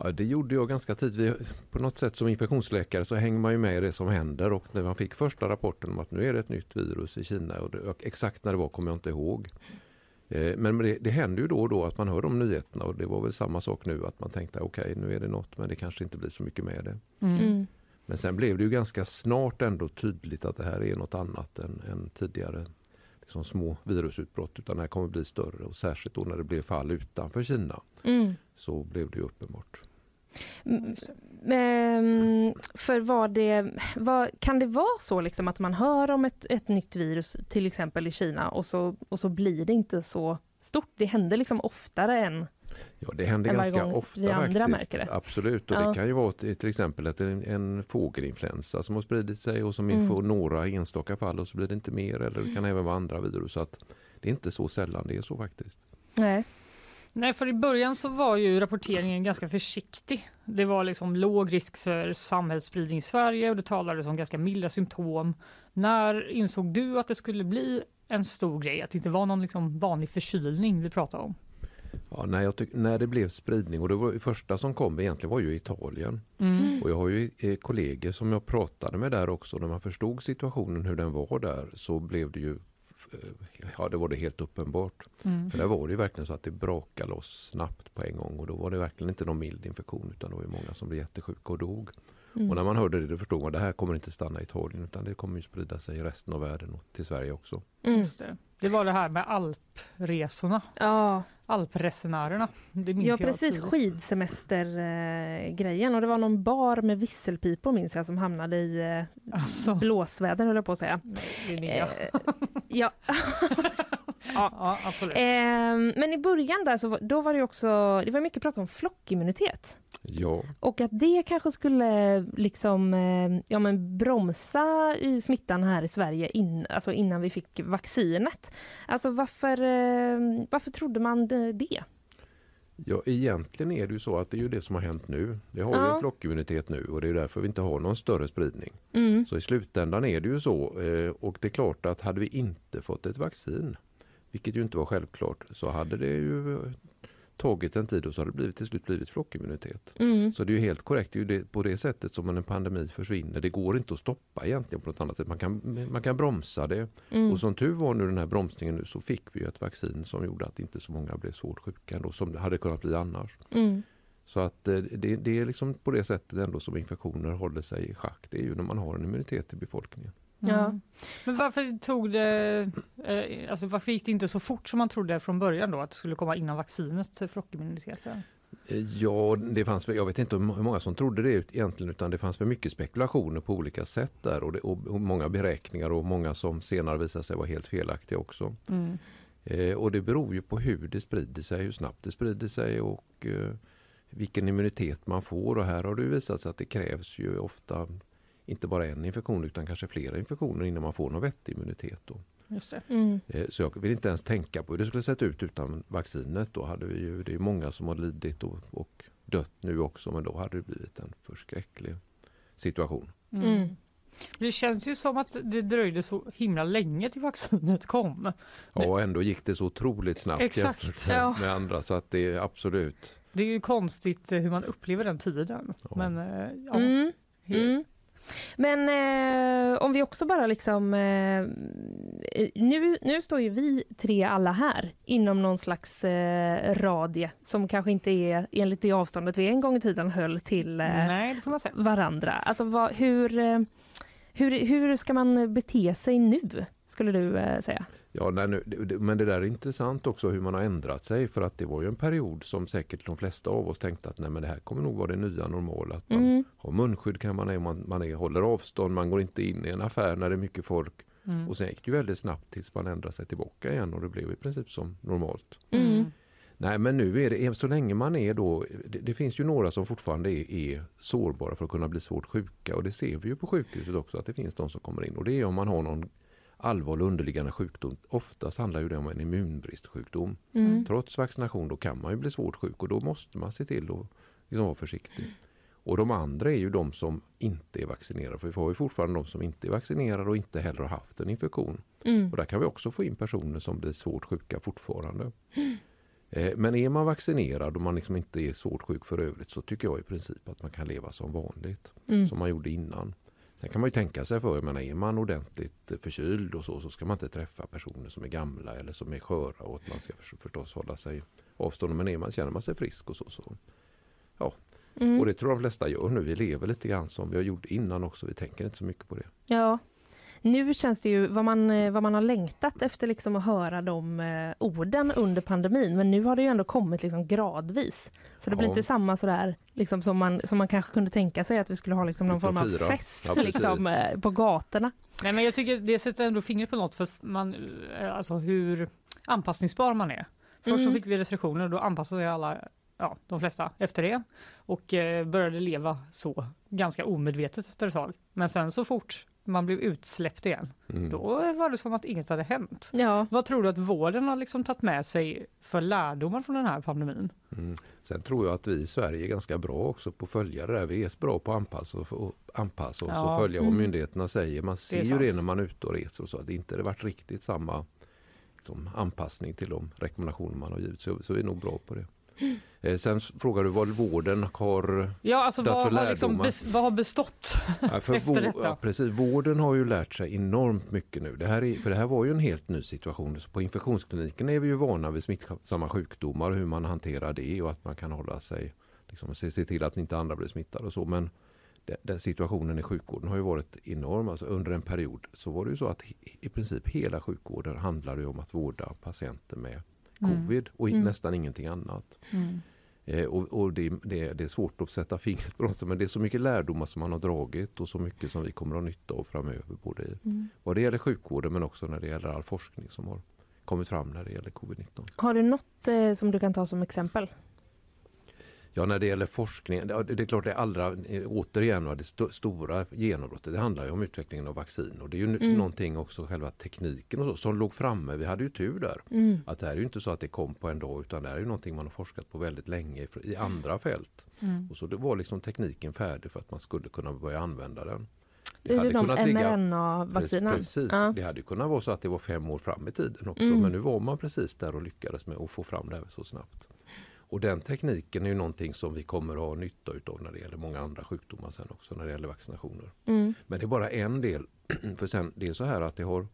Ja, det gjorde jag ganska tidigt. Vi, på något sätt som infektionsläkare så hänger man ju med i det som händer och när man fick första rapporten om att nu är det ett nytt virus i Kina och det, och exakt när det var kommer jag inte ihåg. Eh, Men det, det händer ju då och då att man hör de nyheterna och det var väl samma sak nu att man tänkte okej nu är det något men det kanske inte blir så mycket med det. Mm. Men sen blev det ju ganska snart ändå tydligt att det här är något annat än, än tidigare liksom små virusutbrott utan det här kommer bli större och särskilt då när det blev fall utanför Kina Mm. så blev det uppenbart. Mm, för vad det, vad, kan det vara så liksom att man hör om ett, ett nytt virus till exempel i Kina och så, och så blir det inte så stort? Det händer liksom oftare än Ja, det händer ganska ofta vi andra faktiskt. märker det. Absolut, och Ja. det kan ju vara till till exempel att en, en fågelinfluensa som har spridit sig och som Mm. får några enstaka fall och så blir det inte mer eller det kan även vara andra virus. Så att det är inte så sällan det är så faktiskt. Nej. Nej, för i början så var ju rapporteringen ganska försiktig. Det var liksom låg risk för samhällsspridning i Sverige och det talades om ganska milda symptom. När insåg du att det skulle bli en stor grej, att det inte var någon liksom vanlig förkylning vi pratade om? Ja, när, jag tyck, när det blev spridning och det var det första som kom egentligen var ju Italien. Mm. Och jag har ju eh, kollegor som jag pratade med där också. När man förstod situationen hur den var där så blev det ju eh, Ja, det var det helt uppenbart. Mm. För där var det ju verkligen så att det brakade loss snabbt på en gång och då var det verkligen inte någon mild infektion utan det var ju många som blev jättesjuka och dog. Mm. Och när man hörde det då förstod man att det här kommer inte stanna i Italien utan det kommer ju sprida sig i resten av världen och till Sverige också. Mm. Just det. det var det här med alpresorna, Ja, alpresenärerna. Det minns ja jag precis. Skidsemestergrejen. Eh, och det var någon bar med visselpipor minns jag som hamnade i eh, Alltså, blåsväder höll jag på att säga. Linnea. Eh, ja. ja, absolut. Ehm, men i början där så då var det också, det var mycket prat om flockimmunitet. Ja, Och att det kanske skulle liksom, eh, ja, men bromsa i smittan här i Sverige in, alltså innan vi fick vaccinet. Alltså varför, eh, varför trodde man det- ja, egentligen är det ju så att det är ju det som har hänt nu. Vi har ju Ja. en flockimmunitet nu och det är därför vi inte har någon större spridning. Mm. Så i slutändan är det ju så eh, och det är klart att hade vi inte fått ett vaccin, vilket ju inte var självklart, så hade det ju tagit en tid och så hade det blivit, till slut blivit flockimmunitet. Mm. Så det är ju helt korrekt, det är ju på det sättet som en pandemi försvinner. Det går inte att stoppa egentligen på något annat sätt. Man kan, man kan bromsa det. Mm. Och som tur var nu den här bromsningen nu så fick vi ett vaccin som gjorde att inte så många blev svårt sjuka ändå, som det hade kunnat bli annars. Mm. Så att eh, det, det är liksom på det sättet ändå som infektioner håller sig i schack. Det är ju när man har en immunitet i befolkningen. Ja. Men varför tog det, eh, alltså varför gick det inte så fort som man trodde från början då att det skulle komma innan vaccinet, flockimmuniteten? Eh, Ja, det fanns, väl- jag vet inte hur många som trodde det egentligen utan det fanns för mycket spekulationer på olika sätt där och, det, och, många beräkningar och många som senare visade sig vara helt felaktiga också. Mm. Eh, och det beror ju på hur det sprider sig, hur snabbt det sprider sig och eh, vilken immunitet man får och här har det visat sig att det krävs ju ofta inte bara en infektion utan kanske flera infektioner innan man får någon vettig immunitet. Då. Just det. Mm. Eh, Så jag vill inte ens tänka på hur det skulle sett ut utan vaccinet. Då hade vi ju, det är många som har lidit och, och dött nu också men då hade det blivit en förskräcklig situation. Mm. Mm. Det känns ju som att det dröjde så himla länge till vaccinet kom. Ja, och ändå gick det så otroligt snabbt Exakt. jämfört med, Ja. med andra så att det är absolut. Det är ju konstigt eh, hur man upplever den tiden. Ja. Men eh, ja, Mm. helt- Mm. Men eh, om vi också bara liksom... Eh, nu, nu står ju vi tre alla här inom någon slags eh, radie som kanske inte är enligt det avståndet vi en gång i tiden höll till eh, Nej, det får man säga. varandra. Alltså vad, hur, eh, hur, hur ska man bete sig nu, skulle du eh, säga? Ja, nej, nu, det- det- men det där är intressant också hur man har ändrat sig för att det var ju en period som säkert de flesta av oss tänkte att nej, men det här kommer nog vara det nya normala. Att man Har munskydd kan man, man, man är, håller avstånd, man går inte in i en affär när det är mycket folk. Mm. Och sen gick det ju väldigt snabbt tills man ändrade sig tillbaka igen och det blev i princip som normalt. Mm. Nej men nu är det, så länge man är då, det, det finns ju några som fortfarande är, är sårbara för att kunna bli svårt sjuka och det ser vi ju på sjukhuset också att det finns de som kommer in och det är om man har någon allvarlig underliggande sjukdom. Oftast handlar ju det om en immunbristsjukdom. Mm. Trots vaccination då kan man ju bli svårt sjuk och då måste man se till att liksom vara försiktig. Och de andra är ju de som inte är vaccinerade. För vi har ju fortfarande de som inte är vaccinerade och inte heller har haft en infektion. Mm. Och där kan vi också få in personer som blir svårt sjuka fortfarande. Eh, Men är man vaccinerad och man liksom inte är svårt sjuk för övrigt så tycker jag i princip att man kan leva som vanligt. Mm. Som man gjorde innan. Sen kan man ju tänka sig för, jag menar, är man ordentligt eh, förkyld och så, så ska man inte träffa personer som är gamla eller som är sköra och att man ska för- förstås hålla sig avstånd. Men är man, känner man sig frisk och så, så. Ja, Mm. och det tror jag de flesta gör nu. Vi lever lite grann som vi har gjort innan också. Vi tänker inte så mycket på det. Ja. Nu känns det ju vad man, eh, vad man har längtat efter liksom att höra de eh, orden under pandemin. Men nu har det ju ändå kommit liksom gradvis. Så det blir Ja. inte samma sådär liksom som, man, som man kanske kunde tänka sig att vi skulle ha liksom någon form av fest Ja, liksom, eh, på gatorna. Nej, men jag tycker det sätter ändå fingret på något för man, alltså hur anpassningsbar man är. Först så Mm. fick vi restriktioner och då anpassade sig alla, ja, de flesta efter det och eh, började leva så ganska omedvetet efter ett tag. Men sen så fort man blev utsläppt igen, Mm. då var det som att inget hade hänt. Ja. Vad tror du att vården har liksom tagit med sig för lärdomar från den här pandemin? Mm. Sen tror jag att vi i Sverige är ganska bra också på att följa det där. Vi är bra på att anpassa, oss- och anpassa oss Ja. och följa vad Mm. myndigheterna säger. Man ser ju det när man är ute och reser och så. Det har inte varit riktigt samma liksom, anpassning till de rekommendationer man har givit. Så, så vi är nog bra på det. Eh, sen frågar du vad vården har Ja, alltså vad har, liksom bes, vad har bestått Ja, för efter vår- detta? Ja, precis. Vården har ju lärt sig enormt mycket nu. Det här är, för det här var ju en helt ny situation. Så på infektionskliniken är vi ju vana vid smittsamma sjukdomar och hur man hanterar det och att man kan hålla sig, liksom, se, se till att inte andra blir smittade och så. Men den situationen i sjukvården har ju varit enorm. Alltså under en period så var det ju så att i, princip hela sjukvården handlade ju om att vårda patienter med. Covid och Mm. nästan ingenting annat. Mm. Eh, och och det, det, det är svårt att sätta fingret på något, men det är så mycket lärdomar som man har dragit och så mycket som vi kommer att ha nytta av framöver. Både i, Mm. vad det gäller sjukvården men också när det gäller all forskning som har kommit fram när det gäller covid-19. Har du något eh, som du kan ta som exempel? Ja, när det gäller forskning, det det är klart det allra, eh, återigen, det sto, stora genombrottet, det handlar ju om utvecklingen av vaccin och det är ju Mm. någonting också själva tekniken och så, som låg framme. Vi hade ju tur där. Mm. Att det här är ju inte så att det kom på en dag utan det här är ju någonting man har forskat på väldigt länge i, i andra fält. Mm. Och så det var liksom tekniken färdig för att man skulle kunna börja använda den. Det är ju de mRNA-vaccinerna. Precis, Ja. det hade kunnat vara så att det var fem år fram i tiden också. Mm. Men nu var man precis där och lyckades med att få fram det här så snabbt. Och den tekniken är ju någonting som vi kommer att ha nytta utav när det gäller många andra sjukdomar sen också när det gäller vaccinationer. Mm. Men det är bara en del. För sen, det är så här att det har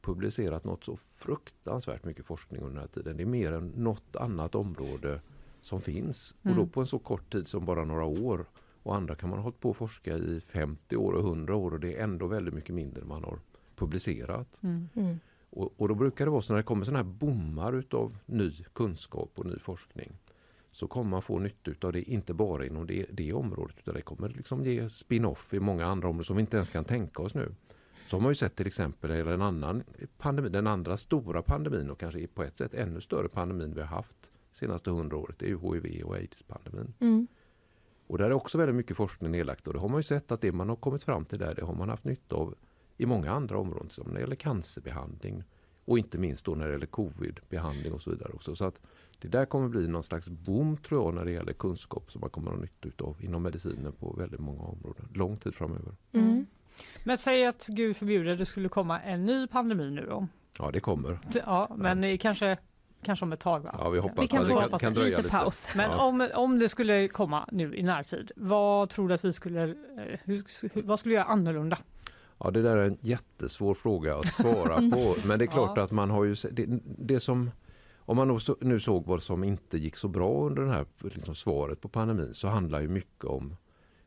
publicerat något så fruktansvärt mycket forskning under den här tiden. Det är mer än något annat område som finns. Och Mm. då på en så kort tid som bara några år. Och andra kan man ha hållit på att forska i 50 år och 100 år och det är ändå väldigt mycket mindre man har publicerat. Mm. Mm. Och, och då brukar det vara så när det kommer sådana här bommar utav ny kunskap och ny forskning så kommer man få nytta utav det, inte bara inom det, det området utan det kommer liksom ge spin-off i många andra områden som vi inte ens kan tänka oss nu. Så har man ju sett till exempel eller en annan pandemi, den andra stora pandemin och kanske på ett sätt ännu större pandemin vi har haft senaste hundra året, det är ju HIV och aids-pandemin. Mm. Och där är också väldigt mycket forskning nedlagt och det har man ju sett att det man har kommit fram till där, det har man haft nytta av i många andra områden som när det gäller cancerbehandling och inte minst då när det gäller covid-behandling och så vidare också. Så att det där kommer bli någon slags boom tror jag när det gäller kunskap som man kommer att ha nytta av inom medicinen på väldigt många områden, lång tid framöver. Mm. Men säg att gud förbjude det skulle komma en ny pandemi nu då. Ja, det kommer. Ja, men eh, kanske, kanske om ett tag va? Ja, vi hoppas Vi kan det kan, kan dröja lite lite. paus. Men Ja. om, om det skulle komma nu i närtid, vad tror du att vi skulle, eh, hur, vad skulle göra annorlunda? Ja, det där är en jättesvår fråga att svara på. Men det är klart Ja. att man har ju det, det som om man nu såg vad som inte gick så bra under det här liksom svaret på pandemin så handlar ju mycket om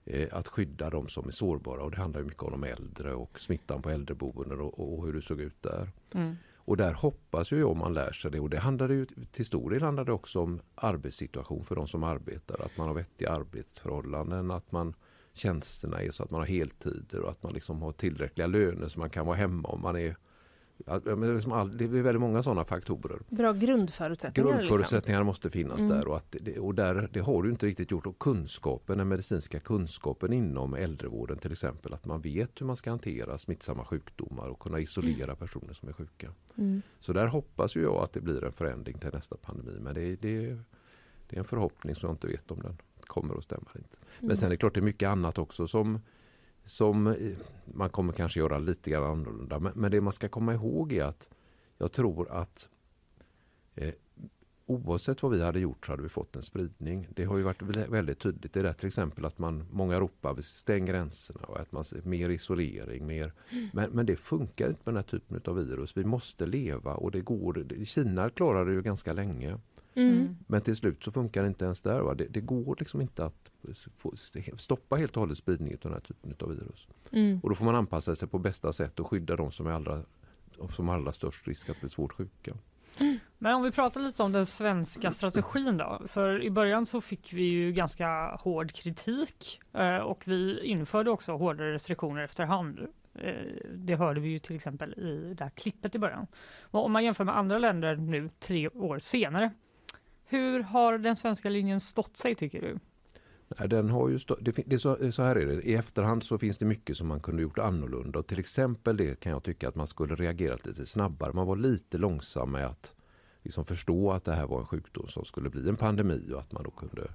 eh, att skydda de som är sårbara och det handlar mycket om de äldre och smittan på äldreboenden och, och hur det såg ut där. Mm. Och där hoppas ju jag om man lär sig det och det handlar ju till stor del handlar det också om arbetssituation för de som arbetar, att man har vettiga arbetsförhållanden, att man tjänsterna är så att man har heltider och att man liksom har tillräckliga löner så man kan vara hemma om man är det är liksom det är väldigt många sådana faktorer. Bra grundförutsättningar. Liksom. Grundförutsättningar måste finnas Mm. där och, att och där, det har du inte riktigt gjort. Och kunskapen, den medicinska kunskapen inom äldrevården till exempel, att man vet hur man ska hantera smittsamma sjukdomar och kunna isolera personer som är sjuka. Mm. Så där hoppas jag att det blir en förändring till nästa pandemi. Men det, det, det är en förhoppning som jag inte vet om den kommer att stämma inte. Men Mm. sen är det klart det är mycket annat också som, som eh, man kommer kanske göra lite grann annorlunda. Men, men det man ska komma ihåg är att jag tror att eh, oavsett vad vi hade gjort så hade vi fått en spridning. Det har ju varit vä- väldigt tydligt. Det är till exempel att man, många ropar vi stäng gränserna och att man ser mer isolering. Mer, men, men det funkar inte med den här typen av virus. Vi måste leva och det går. Kina klarar det ju ganska länge. Mm. Men till slut så funkar det inte ens där. Va? Det, det går liksom inte att få, stoppa helt och hållet spridningen av den här typen av virus. Mm. Och då får man anpassa sig på bästa sätt och skydda de som är allra, som har allra störst risk att bli svårt sjuka. Men om vi pratar lite om den svenska strategin då. För i början så fick vi ju ganska hård kritik eh, och vi införde också hårdare restriktioner efterhand. Eh, Det hörde vi ju till exempel i det här klippet i början. Och om man jämför med andra länder nu tre år senare Hur har den svenska linjen stått sig tycker du? Den har ju stå, det, det så, här är det, i efterhand så finns det mycket som man kunde gjort annorlunda. Och till exempel det kan jag tycka att man skulle reagerat lite snabbare. Man var lite långsam med att liksom förstå att det här var en sjukdom som skulle bli en pandemi och att man då kunde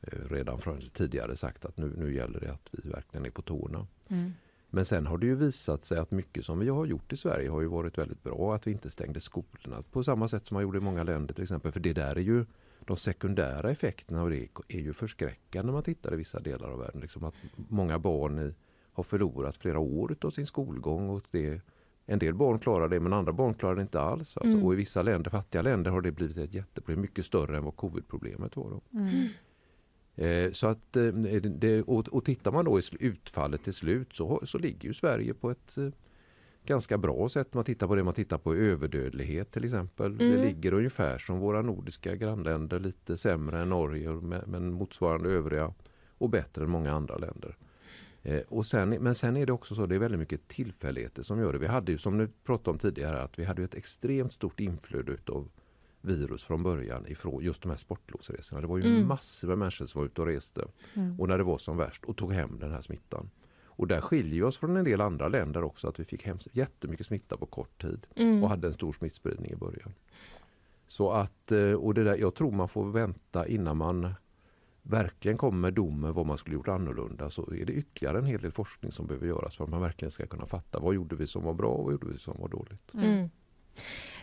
eh, redan från tidigare sagt att nu, nu gäller det att vi verkligen är på tårna. Mm. Men sen har det ju visat sig att mycket som vi har gjort i Sverige har ju varit väldigt bra. Att vi inte stängde skolorna på samma sätt som man gjorde i många länder till exempel. För det där är ju de sekundära effekterna av det är ju förskräckande när man tittar i vissa delar av världen. Liksom att många barn i, har förlorat flera år av sin skolgång. Och det, en del barn klarar det men andra barn klarar det inte alls. Alltså. Mm. Och i vissa länder, fattiga länder har det blivit ett jätteproblem. Mycket större än vad covid-problemet var. Då. Mm. Eh, så att, eh, det, och, tittar man då i utfallet till slut så, så ligger ju Sverige på ett eh, ganska bra sätt. Man tittar på det man tittar på överdödlighet till exempel. Mm. Det ligger ungefär som våra nordiska grannländer, lite sämre än Norge men motsvarande övriga och bättre än många andra länder. Eh, och sen, men sen är det också så det är väldigt mycket tillfälligheter som gör det. Vi hade ju som ni pratade om tidigare att vi hade ett extremt stort inflöde av virus från början ifrån just de här sportlovsresorna. Det var ju mm. massor med människor som var ute och reste mm. och när det var som värst och tog hem den här smittan. Och där skiljer vi oss från en del andra länder också att vi fick hem jättemycket smitta på kort tid mm. och hade en stor smittspridning i början. Så att, eh, och det där, jag tror man får vänta innan man verkligen kommer med domen vad man skulle gjort annorlunda så är det ytterligare en hel del forskning som behöver göras för att man verkligen ska kunna fatta vad gjorde vi som var bra och vad gjorde vi som var dåligt. Mm.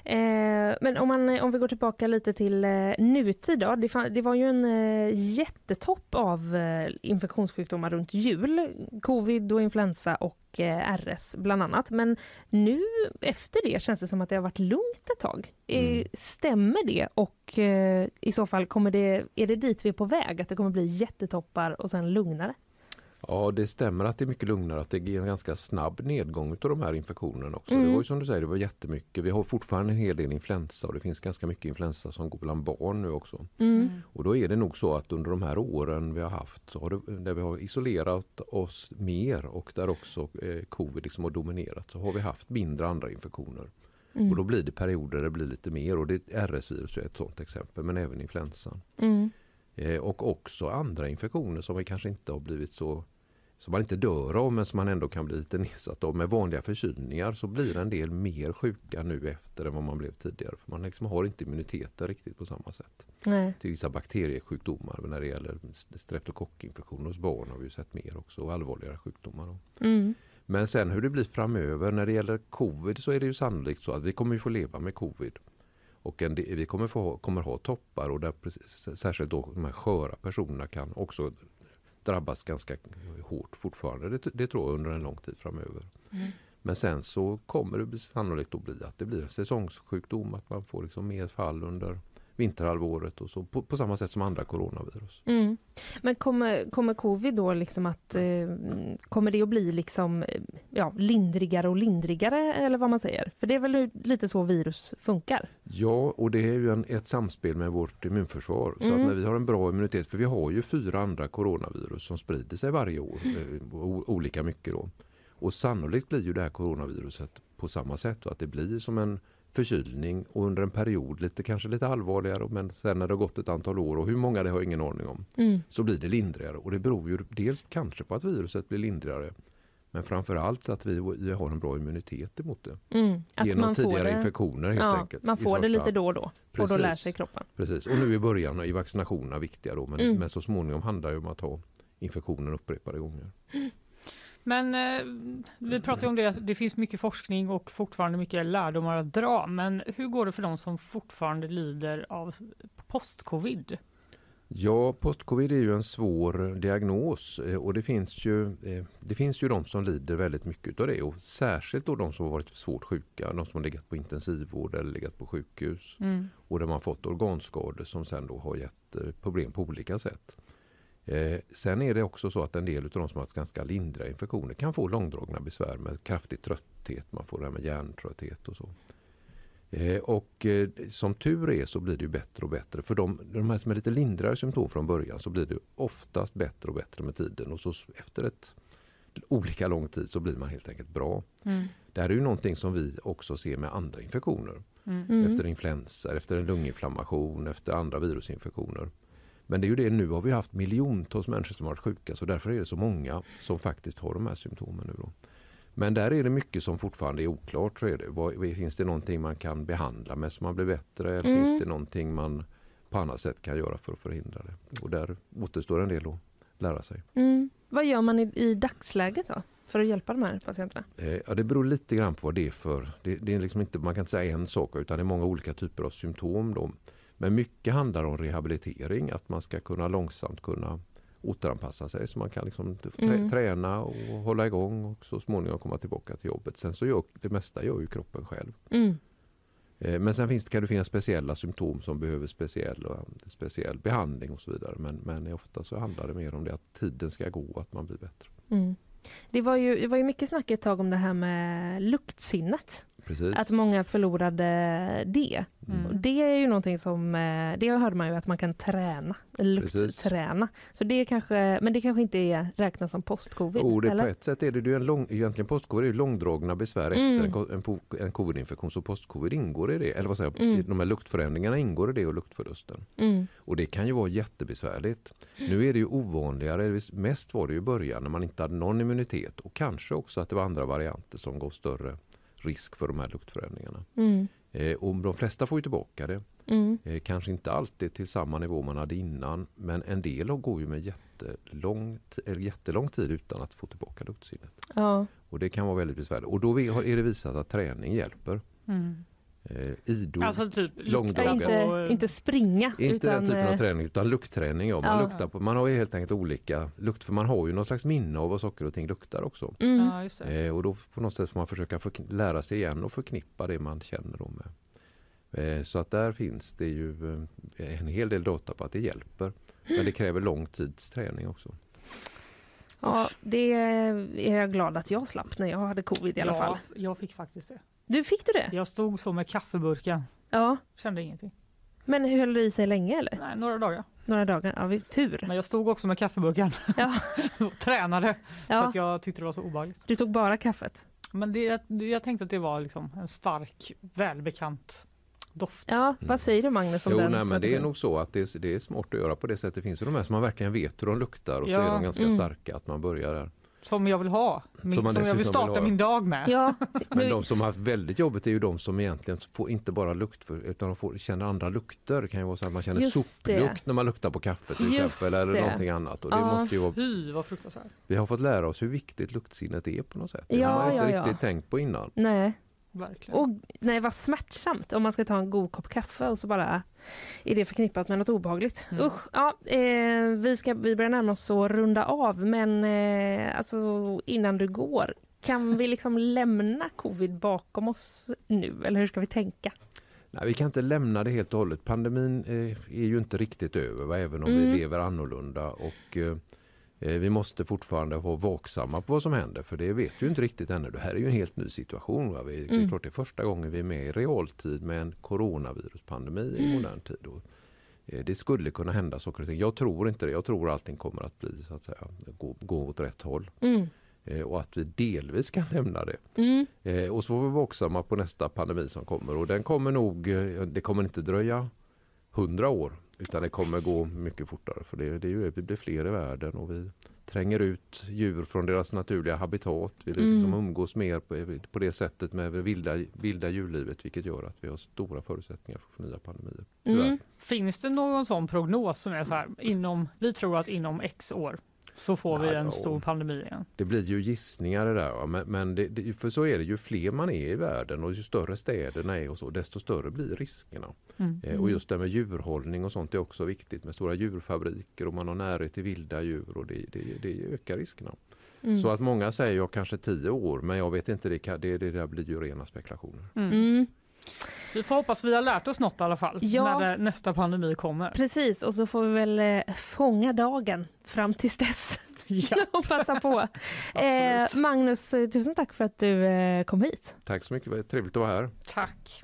Eh, men om, man, om vi går tillbaka lite till eh, nutid då. Det, det, var ju en eh, jättetopp av eh, infektionssjukdomar runt jul. Covid och influensa och RS bland annat. Men nu efter det känns det som att det har varit lugnt ett tag. Mm. stämmer det? Och i så fall, kommer det, är det dit vi är på väg? Att det kommer bli jättetoppar och sen lugnare? Ja det stämmer att det är mycket lugnare att det är en ganska snabb nedgång av de här infektionerna också. Mm. Det var ju som du säger, det var jättemycket. Vi har fortfarande en hel del influensa och det finns ganska mycket influensa som går bland barn nu också. Mm. Och då är det nog så att under de här åren vi har haft, så har det, där vi har isolerat oss mer och där också eh, covid liksom har dominerat, så har vi haft mindre andra infektioner. Mm. Och då blir det perioder där det blir lite mer och det, RS-virus är ett sådant exempel men även influensan. Mm. Eh, och också andra infektioner som vi kanske inte har blivit så som man inte dör av men som man ändå kan bli lite nedsatt av. Med vanliga förkylningar så blir en del mer sjuka nu efter än vad man blev tidigare. För Man liksom har inte immuniteten riktigt på samma sätt. Nej. Till vissa bakteriesjukdomar. Men när det gäller streptokockinfektioner hos barn har vi sett mer också och allvarligare sjukdomar. Mm. Men sen hur det blir framöver när det gäller covid så är det ju sannolikt så att vi kommer få leva med covid. Och en, vi kommer, få, kommer ha toppar och där precis, särskilt då de här sköra personerna kan också drabbas ganska hårt fortfarande. Det, det tror jag under en lång tid framöver. Mm. Men sen så kommer det sannolikt att bli att det blir en säsongssjukdom. Att man får liksom mer fall under vinterhalvåret och så på, på samma sätt som andra coronavirus. Mm. Men kommer, kommer covid då liksom att eh, kommer det att bli liksom ja, lindrigare och lindrigare eller vad man säger? För det är väl lite så virus funkar? Ja, och det är ju en, ett samspel med vårt immunförsvar. Så mm. att när vi har en bra immunitet, för vi har ju fyra andra coronavirus som sprider sig varje år, eh, olika mycket då. Och sannolikt blir ju det här coronaviruset på samma sätt, att det blir som en förkylning och under en period lite kanske lite allvarligare men sen när det har gått ett antal år och hur många det har ingen aning om mm. så blir det lindrigare och det beror ju dels kanske på att viruset blir lindrigare men framförallt att vi, vi har en bra immunitet emot det. Mm, genom tidigare det, infektioner helt ja, enkelt. Man får det lite då och då Precis, och då lär sig kroppen. Precis och nu i början är vaccinationerna viktiga då men, mm. men så småningom handlar det om att ha infektionen upprepade gånger. Men eh, vi pratar om det, det finns mycket forskning och fortfarande mycket lärdomar att dra. Men hur går det för de som fortfarande lider av post-covid? Ja, post-covid är ju en svår diagnos eh, och det finns ju, eh, det finns ju de som lider väldigt mycket av det och särskilt då de som har varit svårt sjuka, de som har legat på intensivvård eller legat på sjukhus mm. och där man fått organskador som sen då har gett eh, problem på olika sätt. Eh, sen är det också så att en del av de som har ganska lindriga infektioner kan få långdragna besvär med kraftig trötthet. Man får det här med hjärntrötthet och så. Eh, och eh, som tur är så blir det bättre och bättre. För de, de här som är lite lindrigare symptom från början så blir det oftast bättre och bättre med tiden. Och så efter ett olika lång tid så blir man helt enkelt bra. Mm. Det här är ju någonting som vi också ser med andra infektioner. Mm. Efter influensa, efter en lunginflammation, efter andra virusinfektioner. Men det är ju det, nu har vi haft miljontals människor som har varit sjuka så därför är det så många som faktiskt har de här symptomen nu då. Men där är det mycket som fortfarande är oklart. Så är det. Vad, finns det någonting man kan behandla med så man blir bättre? Eller Mm. finns det någonting man på annat sätt kan göra för att förhindra det? Och där återstår en del att lära sig. Mm. Vad gör man i, i dagsläget då för att hjälpa de här patienterna? Eh, Ja, det beror lite grann på vad det är för... Det, det är liksom inte, man kan inte säga en sak utan det är många olika typer av symptom. Då. Men mycket handlar om rehabilitering, att man ska kunna långsamt kunna återanpassa sig så man kan liksom Mm. träna och hålla igång och så småningom komma tillbaka till jobbet. Sen så gör det mesta gör ju kroppen själv. Mm. Eh, Men sen finns det, kan det finnas speciella symptom som behöver speciell, speciell behandling och så vidare. Men, men ofta så handlar det mer om det att tiden ska gå och att man blir bättre. Mm. Det, var ju, det var ju mycket snack ett tag om det här med luktsinnet. Precis. Att många förlorade det. Mm. Det är ju någonting som, eh, det hörde man ju att man kan träna, luktträna. Så det är kanske, men det kanske inte är räknas som post-covid? Jo, det, på ett sätt är det, det är en lång, egentligen postcovid är ju långdragna besvär Mm. efter en, en, en covidinfektion. Så postcovid ingår i det. Eller vad säger jag, Mm. de här luktförändringarna ingår i det och luktförlusten. Mm. Och det kan ju vara jättebesvärligt. Nu är det ju ovanligare. Mest var det ju i början när man inte hade någon immunitet och kanske också att det var andra varianter som gav större risk för de här luktförändringarna. Mm. Eh, och de flesta får ju tillbaka det. Mm. Eh, kanske inte alltid till samma nivå man hade innan men en del går ju med jättelång, eller jättelång tid utan att få tillbaka luktsinnet. Ja. Och det kan vara väldigt besvärligt. Och då är det visat att träning hjälper. Mm. Eh, idog, Alltså typ långdragen. Inte, inte springa. inte utan, den typen av eh, träning utan luktträning. Ja. Man, Ja. luktar på, man har ju helt enkelt olika lukt för man har ju någon slags minne av vad saker och ting luktar också. Mm. Ja, just det. Eh, och då på något sätt får man försöka förkn- lära sig igen och förknippa det man känner då med. Eh, så att där finns det ju eh, en hel del data på att det hjälper. Men det kräver lång tids träning också. Ja, det är jag glad att jag slapp när jag hade covid i alla ja, fall. Jag fick faktiskt det. Du, fick du det? Jag stod så med kaffeburken. Ja. Kände ingenting. Men höll det i sig länge eller? Nej, några dagar. Några dagar? Ja, vi- tur. Men jag stod också med kaffeburken Ja. och tränade för Ja. att jag tyckte det var så obehagligt. Du tog bara kaffet? Men det- jag tänkte att det var liksom en stark, välbekant doft. Ja, vad säger du Magnus om Jo, den? nej, men det är nog så att det är, det är smart att göra på det sättet. Det finns ju de här som man verkligen vet hur de luktar och så Ja. är de ganska Mm. starka att man börjar där. Som jag vill ha. Min, Som man som, jag vill vill starta ha. min dag med. Ja, Men de som har haft väldigt jobbigt är ju de som egentligen får inte bara lukt för, utan de får, känner andra lukter. Det kan ju vara så att man känner Just soplukt det. när man luktar på kaffe till Just exempel eller det. någonting annat. Och det Ja. måste ju vara, Fy vad fruktansvärt. vi har fått lära oss hur viktigt luktsinnet är på något sätt. Det Ja, har man inte ja, ja. riktigt tänkt på innan. nej. Verkligen. Och nej, vad smärtsamt om man ska ta en god kopp kaffe och så bara är det förknippat med något obehagligt. Mm. Usch, ja, eh, vi, ska, vi börjar närma oss att runda av men eh, alltså, innan du går, kan vi liksom lämna covid bakom oss nu eller hur ska vi tänka? Nej, vi kan inte lämna det helt och hållet. Pandemin eh, är ju inte riktigt över, va? även om Mm. vi lever annorlunda. Och, eh, vi måste fortfarande vara vaksamma på vad som händer, för det vet vi ju inte riktigt ännu. Det här är ju en helt ny situation. Va? Vi, Det är Mm. klart det är första gången vi är med i realtid med en coronaviruspandemi i Mm. modern tid. Och, eh, det skulle kunna hända saker och ting. Jag tror inte det. Jag tror allting kommer att bli så att säga, gå, gå åt rätt håll. Mm. Eh, och att vi delvis kan lämna det. Mm. Eh, och så får vi vara vaksamma på nästa pandemi som kommer. Och den kommer nog, eh, det kommer inte dröja hundra år. Utan det kommer gå mycket fortare. För det, det är ju det, vi blir fler i världen och vi tränger ut djur från deras naturliga habitat. Vi Mm. liksom umgås mer på, på det sättet med det vilda, vilda djurlivet. Vilket gör att vi har stora förutsättningar för nya pandemier. Mm. Finns det någon sån prognos som är så här, inom, vi tror att inom x år så får vi en stor pandemi igen? Det blir ju gissningar det där. Men, men det, det, för så är det, ju fler man är i världen och ju större städerna är och så, desto större blir riskerna. Mm. Eh, och just det med djurhållning och sånt är också viktigt med stora djurfabriker och man har närhet till vilda djur och det, det, det ökar riskerna. Mm. Så att många säger jag kanske tio år men jag vet inte, det, kan, det, det där blir ju rena spekulationer. Mm. Vi får hoppas vi har lärt oss något i alla fall Ja. när det, nästa pandemi kommer. Precis, och så får vi väl eh, fånga dagen fram tills dess. Ja. och passa på. eh. Magnus, eh, tusen tack för att du eh, kom hit. Tack så mycket, trevligt att vara här. Tack.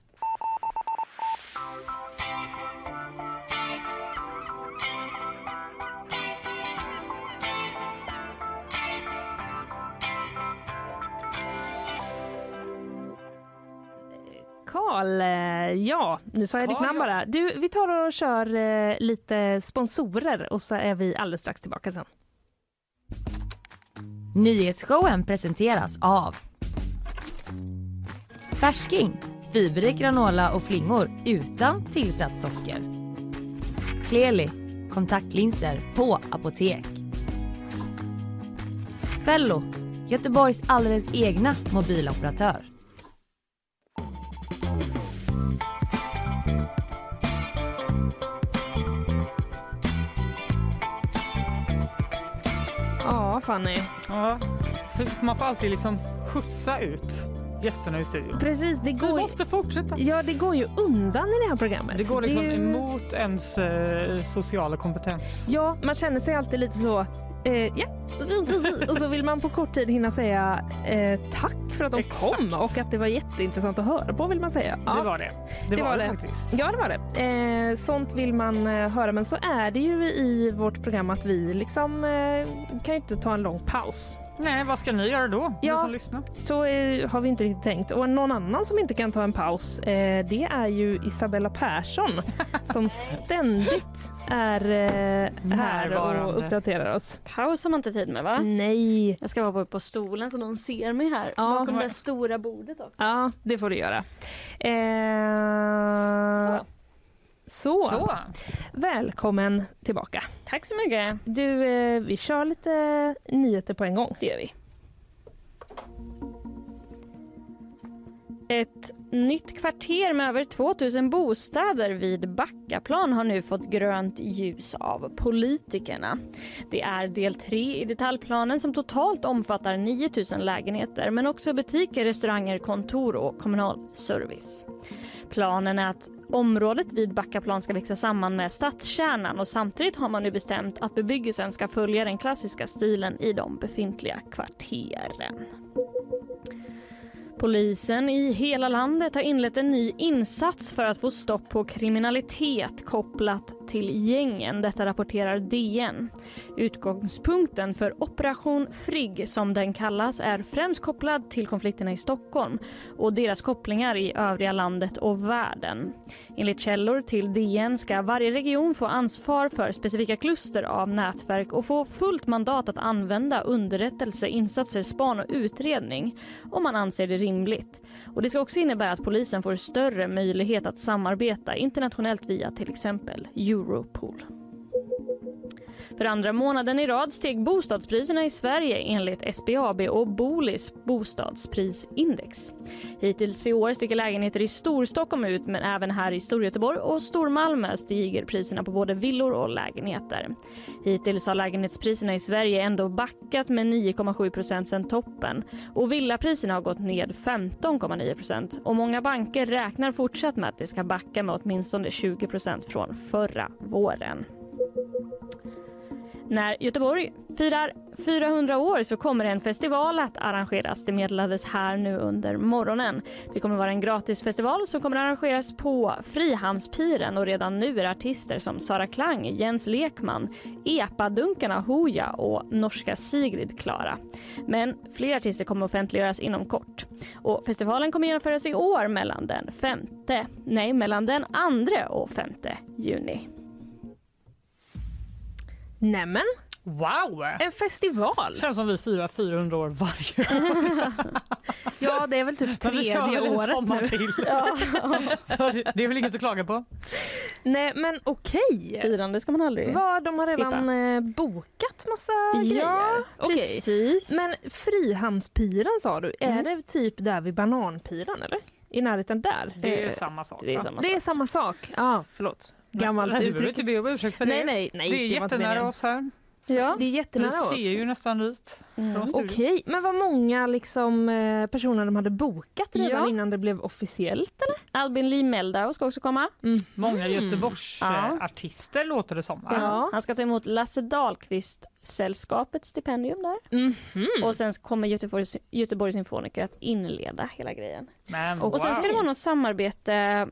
Karl, eh, ja, nu sa jag ditt Karl, namn bara. Du, vi tar och kör eh, lite sponsorer och så är vi alldeles strax tillbaka sen. Nyhetsshowen presenteras av Färsking, fiberrik granola och flingor utan tillsatt socker. Kleli, kontaktlinser på apotek. Fello, Göteborgs alldeles egna mobiloperatör. Ja, Fanny. Ja, för man får alltid liksom skjutsa ut gästerna i studion. Precis, det Vi går, ju, måste fortsätta. ja, det går ju undan i det här programmet. Det går liksom ju- emot ens eh, sociala kompetens. Ja, man känner sig alltid lite så... Eh, ja. Och så vill man på kort tid hinna säga eh, tack för att de Exakt. kom och att det var jätteintressant att höra på vill man säga. Ja. Det var det. Det, Det var, var det faktiskt. Ja, det var det. Eh, sånt vill man eh, höra, men så är det ju i vårt program att vi liksom eh, kan ju inte ta en lång paus. Nej, vad ska ni göra då? Ja. Ni som lyssnar. Så eh, har vi inte riktigt tänkt. Och någon annan som inte kan ta en paus, eh, det är ju Isabella Persson som ständigt är eh, här och uppdaterar oss. Paus har man inte tid med va? Nej. Jag ska vara uppe på stolen så någon ser mig här Ja. bakom det stora bordet också. Ja, det får du göra. Eh, Så. Så. Så. Välkommen tillbaka. Tack så mycket. Du, eh, vi kör lite nyheter på en gång. Det gör vi. Ett nytt kvarter med över 2000 bostäder vid Backaplan har nu fått grönt ljus av politikerna. Det är del 3 i detaljplanen som totalt omfattar 9000 lägenheter men också butiker, restauranger, kontor och kommunal service. Planen är att området vid Backaplan ska växa samman med stadskärnan och samtidigt har man nu bestämt att bebyggelsen ska följa den klassiska stilen i de befintliga kvarteren. Polisen i hela landet har inlett en ny insats för att få stopp på kriminalitet kopplat till gängen. Detta rapporterar DN. Utgångspunkten för Operation Frigg, som den kallas, är främst kopplad till konflikterna i Stockholm och deras kopplingar i övriga landet och världen. Enligt källor till DN ska varje region få ansvar för specifika kluster av nätverk och få fullt mandat att använda underrättelse, insatser, span och utredning om man anser det rimligt. Och det ska också innebära att polisen får större möjlighet att samarbeta internationellt via till exempel Europol. För andra månaden i rad steg bostadspriserna i Sverige enligt SBAB och Bolis bostadsprisindex. Hittills i år sticker lägenheter i Storstockholm ut men även här i Storgöteborg och Stormalmö stiger priserna på både villor och lägenheter. Hittills har lägenhetspriserna i Sverige ändå backat med 9,7 sen toppen och villapriserna har gått ned 15,9 och många banker räknar fortsatt med att det ska backa med åtminstone 20 från förra våren. När Göteborg firar 400 år så kommer en festival att arrangeras. Det meddelades här nu under morgonen. Det kommer vara en gratisfestival som kommer arrangeras på Frihamnspiren och redan nu är artister som Sara Klang, Jens Lekman, Epadunkarna Hooja och norska Sigrid klara. Men fler artister kommer offentliggöras inom kort. Och festivalen kommer genomföras i år mellan den femte, nej mellan den 2 och 5 juni. Nämen, Wow! en festival. Känns som vi firar 400 år varje år. Ja, det är väl typ Men vi kör tredje året sommar nu. till. det är väl inget att klaga på? Nej, men okej. Firande ska man aldrig Vad, de har redan skippa. eh, bokat massa Ja, grejer? Okej. precis. Men Frihamnspiran sa du, är Mm. det typ där vid Bananpiran eller? I närheten där? Det är Eh, samma sak. det är samma det är samma sak. Ja, förlåt. Gammalt Nej, Du behöver uttryck. inte be om ursäkt för Nej, det. nej, nej. det är jättenära oss här. Ja. Det är jättenära Vi oss. ser ju nästan dit Mm. Okej, men vad många liksom, eh, personer de hade bokat redan Ja. innan det blev officiellt eller? Albin Lee Meldau ska också komma. Många Mm. Göteborgsartister Ja. artister låter det som. Ja. Han ska ta emot Lasse Dahlqvist sällskapets stipendium där. Mhm. Och sen kommer Göteborgs, Göteborgs symfoniker att inleda hela grejen. Men, Och sen ska det wow. vara något samarbete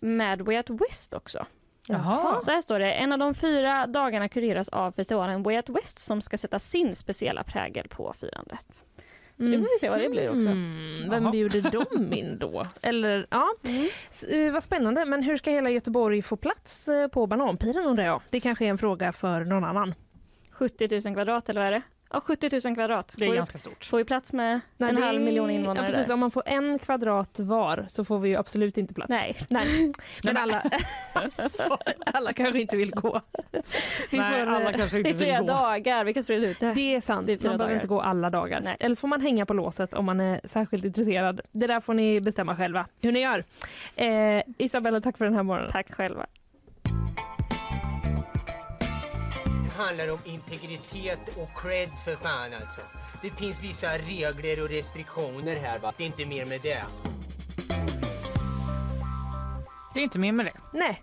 med Way Out West också. Jaha. Så här står det, en av de fyra dagarna kureras av festivalen Way Out West som ska sätta sin speciella prägel på firandet. Så det får vi se vad det blir också. Mm, vem Jaha. bjuder de in då? Eller, ja. S- eh, vad spännande. Men hur ska hela Göteborg få plats eh, på Bananpiren undrar jag? Det kanske är en fråga för någon annan. 70 000 kvadrat eller vad är det? Ja, 70 000 kvadrat. Det är får, ganska stort. ju, får ju plats med Nej, en det halv miljon invånare. Ja, precis. där. Om man får en kvadrat var så får vi ju absolut inte plats. Nej. Nej. Men alla, alla kanske inte vill gå. Vi Nej, får, alla kanske Det inte är flera vill gå. dagar, vi kan sprida ut det. Det är sant. Det är man behöver dagar. inte gå alla dagar. Nej. Eller så får man hänga på låset om man är särskilt intresserad. Det där får ni bestämma själva hur ni gör. Eh, Isabella, tack för den här morgonen. Tack själva. Handlar om integritet och cred för fan alltså. Det finns vissa regler och restriktioner här va. Det är inte mer med det. Det är inte mer med det. Nej,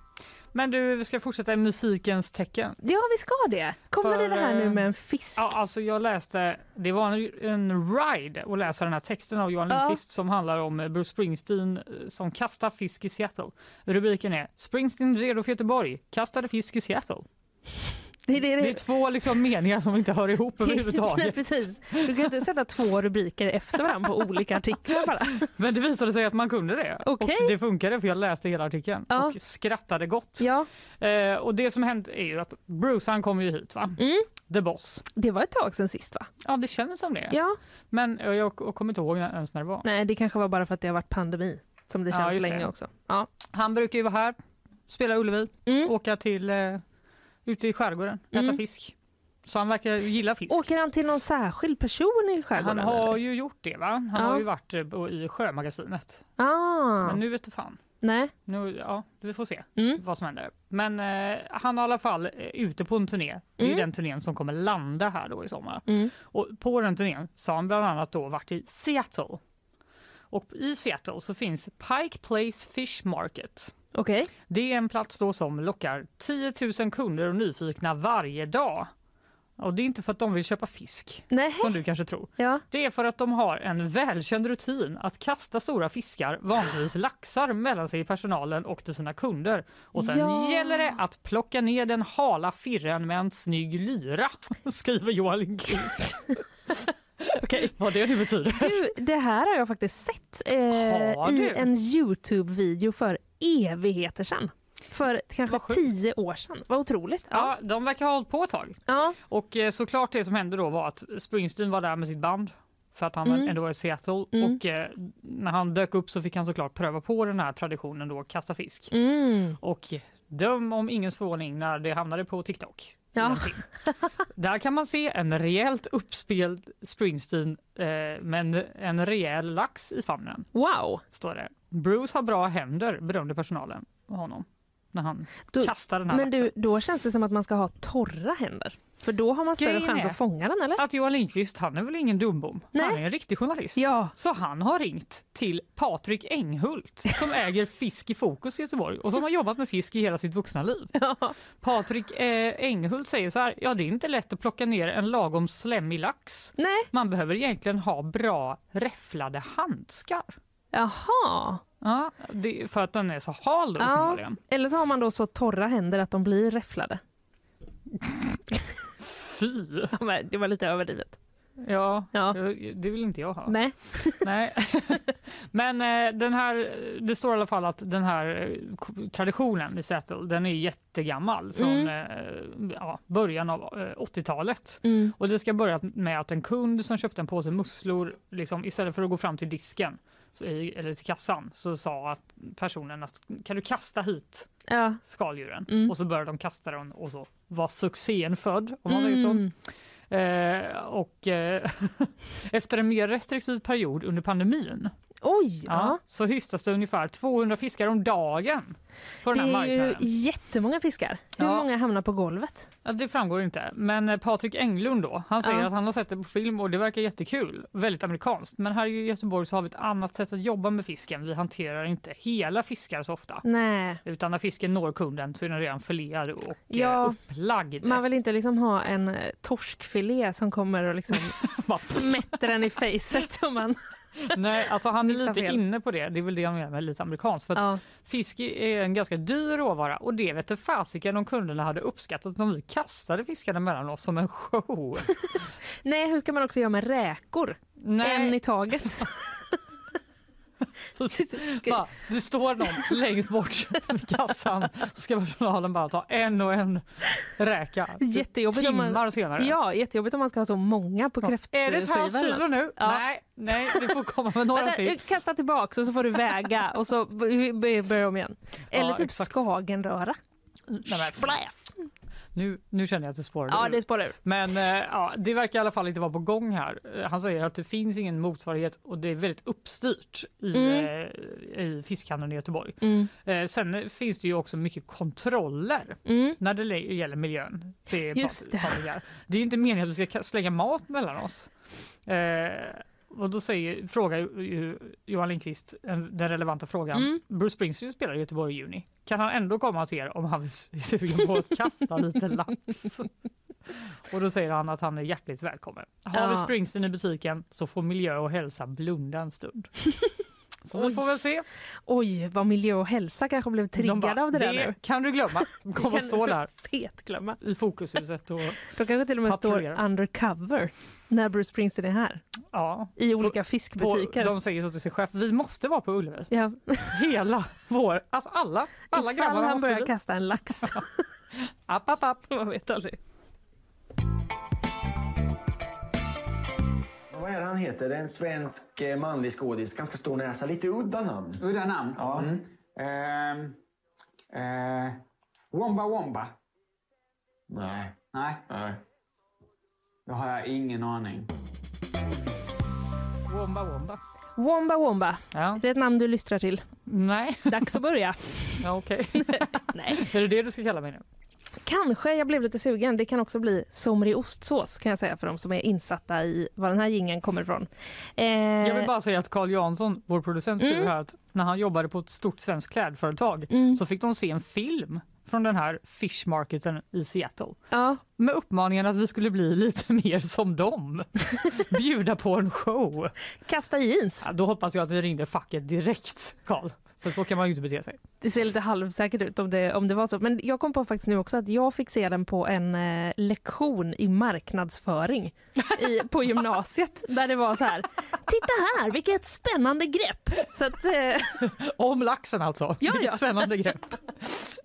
Men du, vi ska fortsätta i musikens tecken. ja vi ska det. Kommer För, det det här nu eh, med en fisk? Ja, alltså jag läste, det var en, en ride att läsa den här texten av Johan Ja. Lindqvist som handlar om eh, Bruce Springsteen eh, som kastar fisk i Seattle. Rubriken är Springsteen redo för Göteborg, kastade fisk i Seattle. Det, är det, Det är två liksom meningar som inte hör ihop Nej, överhuvudtaget. precis. Du kan inte sätta två rubriker efter varandra på olika artiklar bara. Men det visade sig att man kunde det. Okej. Och det funkade för jag läste hela artikeln Ja. och skrattade gott. Ja, Eh, och det som hänt är ju att Bruce han kom ju hit va? Mm. The Boss. det var ett tag sedan sist va? Ja det kändes som det. Ja. Men eh, jag, jag kommer inte ihåg ens när det var. Nej, det kanske var bara för att det har varit pandemi som det Ja, känns just länge det. också. Ja. Han brukar ju vara här, spela Ullevi, Mm. åka till eh, ute i skärgården, äta Mm. fisk. Så han verkar gilla fisk. Åker han till någon särskild person i skärgården? han har eller? ju gjort det va? Han Ja. har ju varit eh, i Sjömagasinet. Ah, Men nu vet du fan. nej. Nu, ja, vi får se Mm. vad som händer. Men eh, han har i alla fall eh, ute på en turné. Det är Mm. den turnén som kommer landa här då i sommar. Mm. Och på den turnén så har han bland annat då varit i Seattle. Och i Seattle så finns Pike Place Fish Market. Okej. Det är en plats då som lockar 10 000 kunder och nyfikna varje dag. Och det är inte för att de vill köpa fisk, Nej. som du kanske tror. Ja. Det är för att de har en välkänd rutin att kasta stora fiskar, vanligtvis laxar, mellan sig i personalen och till sina kunder. Och sen Ja. gäller det att plocka ner den hala firren med en snygg lyra, skriver Johan Lindqvist. Okej, vad det nu betyder. Du, det här har jag faktiskt sett eh, i en Youtube-video för evigheter sedan. För kanske tio år sedan. Vad otroligt. Ja, de verkar ha hållit på ett tag. Ja. Och eh, såklart det som hände då var att Springsteen var där med sitt band för att han Mm. ändå är i Seattle Mm. och eh, när han dök upp så fick han såklart pröva på den här traditionen då, kasta fisk. Mm. Och döm om ingens förvåning när det hamnade på TikTok. Ja. Där kan man se en rejält uppspeld Springsteen eh, med en, en rejäl lax i famnen. Wow. Står det. Bruce har bra händer berömde personalen honom när han Då- kastar den här Men laxen. du, då känns det som att man ska ha torra händer. För då har man större chans att fånga den eller? Att Johan Lindqvist, han är väl ingen dumbom? Nej. Han är en riktig journalist. Ja. Så han har ringt till Patrik Enghult som äger Fisk i fokus i Göteborg och som har jobbat med fisk i hela sitt vuxna liv. Patrik eh, Enghult säger så här, ja det är inte lätt att plocka ner en lagom slemmig lax. Nej. Man behöver egentligen ha bra räfflade handskar. Jaha. Ja, för att den är så hal då Ja. Eller så har man då så torra händer att de blir räfflade. Fy! Ja, Det var lite överdrivet. Ja, Ja. det vill inte jag ha. Nej. Nej. Men eh, den här, det står i alla fall att den här eh, traditionen i Seattle, den är jättegammal från eh, ja, början av eh, 80-talet. Mm. Och det ska börja med att en kund som köpte en påse musslor, liksom, istället för att gå fram till disken eller till kassan, så sa att personen att kan du kasta hit Ja. skaldjuren? Mm. Och så började de kasta den och så var succén född, om man säger så. Mm. Eh, och eh, efter en mer restriktiv period under pandemin Oj! ja. Ja. så hystas det ungefär 200 fiskar om dagen på den här Det är ju marknaden. jättemånga fiskar. Hur Ja. många hamnar på golvet? Ja, det framgår inte. Men eh, Patrik Englund då, han säger Ja. att han har sett det på film och det verkar jättekul. Väldigt amerikanskt. Men här i Göteborg så har vi ett annat sätt att jobba med fisken. Vi hanterar inte hela fiskar så ofta. Nej. Utan när fisken når kunden så är den redan filead och Ja. eh, upplagd. Man vill inte liksom ha en eh, torskfilé som kommer och liksom smätter den i facet. Och man... Nej, alltså han är lite fel. inne på det. Det är väl det jag menar med lite amerikanskt. För Ja. fisk är en ganska dyr råvara och det vet inte fasiken om kunderna hade uppskattat om vi kastade fiskarna mellan oss som en show. Nej, hur ska man också göra med räkor? Nej. En i taget. Bara, det står någon längst bort vid kassan så ska personalen bara ta en och en räka. Jättejobbigt om Timmar man, senare. Ja, jättejobbigt om man ska ha så många på kräftskivan. Är det ett halvt kilo nu? Ja. Nej, nej, det får komma med några Vänta, till. kasta tillbaka och så får du väga och så b- b- börja om igen. Eller Ja, typ exakt. skagenröra. Nej, nu, nu känner jag att det spårar Ja, det spårar. Men eh, ja, det verkar i alla fall inte vara på gång här. Eh, Han säger att det finns ingen motsvarighet och det är väldigt uppstyrt i, Mm. eh, i fiskhandeln i Göteborg. Mm. Eh, sen finns det ju också mycket kontroller Mm. när det le- gäller miljön. säger Just det. Det är inte meningen att vi ska ka- slänga mat mellan oss. Och då säger, frågar ju- Johan Lindqvist en- den relevanta frågan. Mm. Bruce Springsteen spelar i Göteborg i juni. Kan han ändå komma till er om han är sugen på att kasta lite lax? Och då säger han att han är hjärtligt välkommen. Har vi Ja. Springsteen i butiken så får miljö och hälsa blunda en stund. Så vi får väl se. Oj, vad miljö och hälsa kanske blev De triggade bara, av det där det nu. kan du glömma. Kommer att stå du där Fet glömma. i Fokushuset. Och, De kanske till och med står undercover när Bruce Springsteen är här. ja, I olika på, fiskbutiker. de säger så till sig själv. Vi måste vara på Ullevi. Ja. Hela vår, alltså alla, alla Ifall grabbarna han börjar dit. kasta en lax. App, app, app. Man vet aldrig. Vad är det han heter? En svensk eh, manlig skådis. Ganska stor näsa. Lite udda namn. Udda namn? Ja. Mm. Ehm, eh, Womba Womba? Nej. Nej, Nej. Då har jag ingen aning. Womba womba. Womba Womba. Ja. Det är ett namn du lystrar till. Nej. Dags att börja. Ja, Okej. Nej. Är det det du ska kalla mig nu? Kanske jag blev lite sugen. Det kan också bli somrig ostsås kan jag säga för de som är insatta i var den här gingen kommer ifrån. Eh, Jag vill bara säga att Carl Jansson, vår producent, skriver Mm. här att när han jobbade på ett stort svenskt klädföretag Mm. så fick de se en film från den här fish marketen i Seattle Ja, med uppmaningen att vi skulle bli lite mer som dem. Bjuda på en show. kasta jeans. Ja, då hoppas jag att vi ringde facket direkt, Carl. För så kan man ju inte bete sig. Det ser lite halvsäkert ut om det, om det var så. Men jag kom på faktiskt nu också att jag fick se den på en eh, lektion i marknadsföring i, på gymnasiet. Där det var så här, titta här vilket spännande grepp. Så att, eh, Om laxen alltså. Ja, Vilket ja. spännande grepp.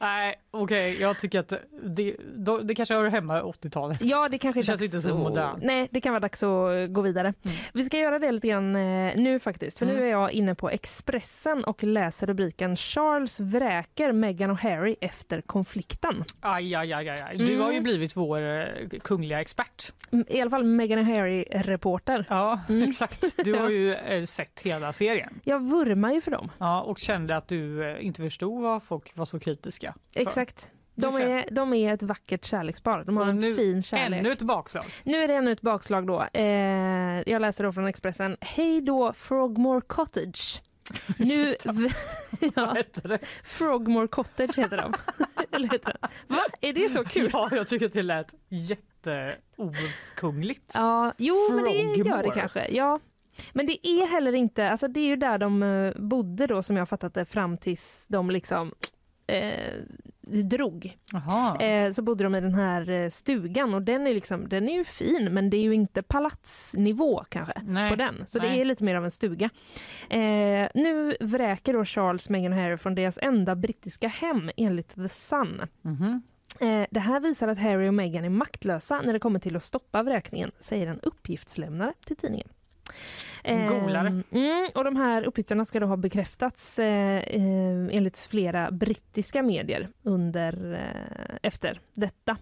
Nej, okej, jag tycker att det, då, det kanske hör hemma i 80-talet. ja, det kanske Det känns inte så modernt. Nej, det kan vara dags att gå vidare. Vi ska göra det lite grann eh, nu faktiskt. För Mm. nu är jag inne på Expressen och läser rubriken Charles vräker Meghan och Harry efter konflikten. Aj, aj, aj, aj. Du Mm. har ju blivit vår eh, kungliga expert. Mm, I alla fall Meghan och Harry-reporter. Ja, Mm. exakt. Du har ju eh, sett hela serien. Jag vurmar ju för dem. Ja, och kände att du eh, inte förstod vad folk var så kritiska. för. Exakt. De är, de är ett vackert kärlekspar. De har en nu fin kärlek. Ännu ett bakslag. Nu är det ännu ett bakslag då. Eh, jag läser då från Expressen. Hej då Frogmore Cottage. Nu... ja? Frogmore Cottage heter de. Eller heter det? Va? Är det så kul? Ja, jag tycker att det lät jätteokungligt. Ja, jo men det gör det Frogmore. kanske. Ja. Men det är heller inte, alltså det är ju där de eh, bodde då som jag fattat det fram tills de liksom eh, drog. Eh, så bodde de i den här eh, stugan och den är, liksom, den är ju fin men det är ju inte palatsnivå kanske Nej. på den. Så det Nej. är lite mer av en stuga. Eh, nu vräker då Charles, Meghan och Harry från deras enda brittiska hem enligt The Sun. Mhm. Eh, det här visar att Harry och Meghan är maktlösa när det kommer till att stoppa vräkningen, säger en uppgiftslämnare till tidningen. Golare. Mm, och de här uppgifterna ska då ha bekräftats eh, eh, enligt flera brittiska medier under, eh, efter detta.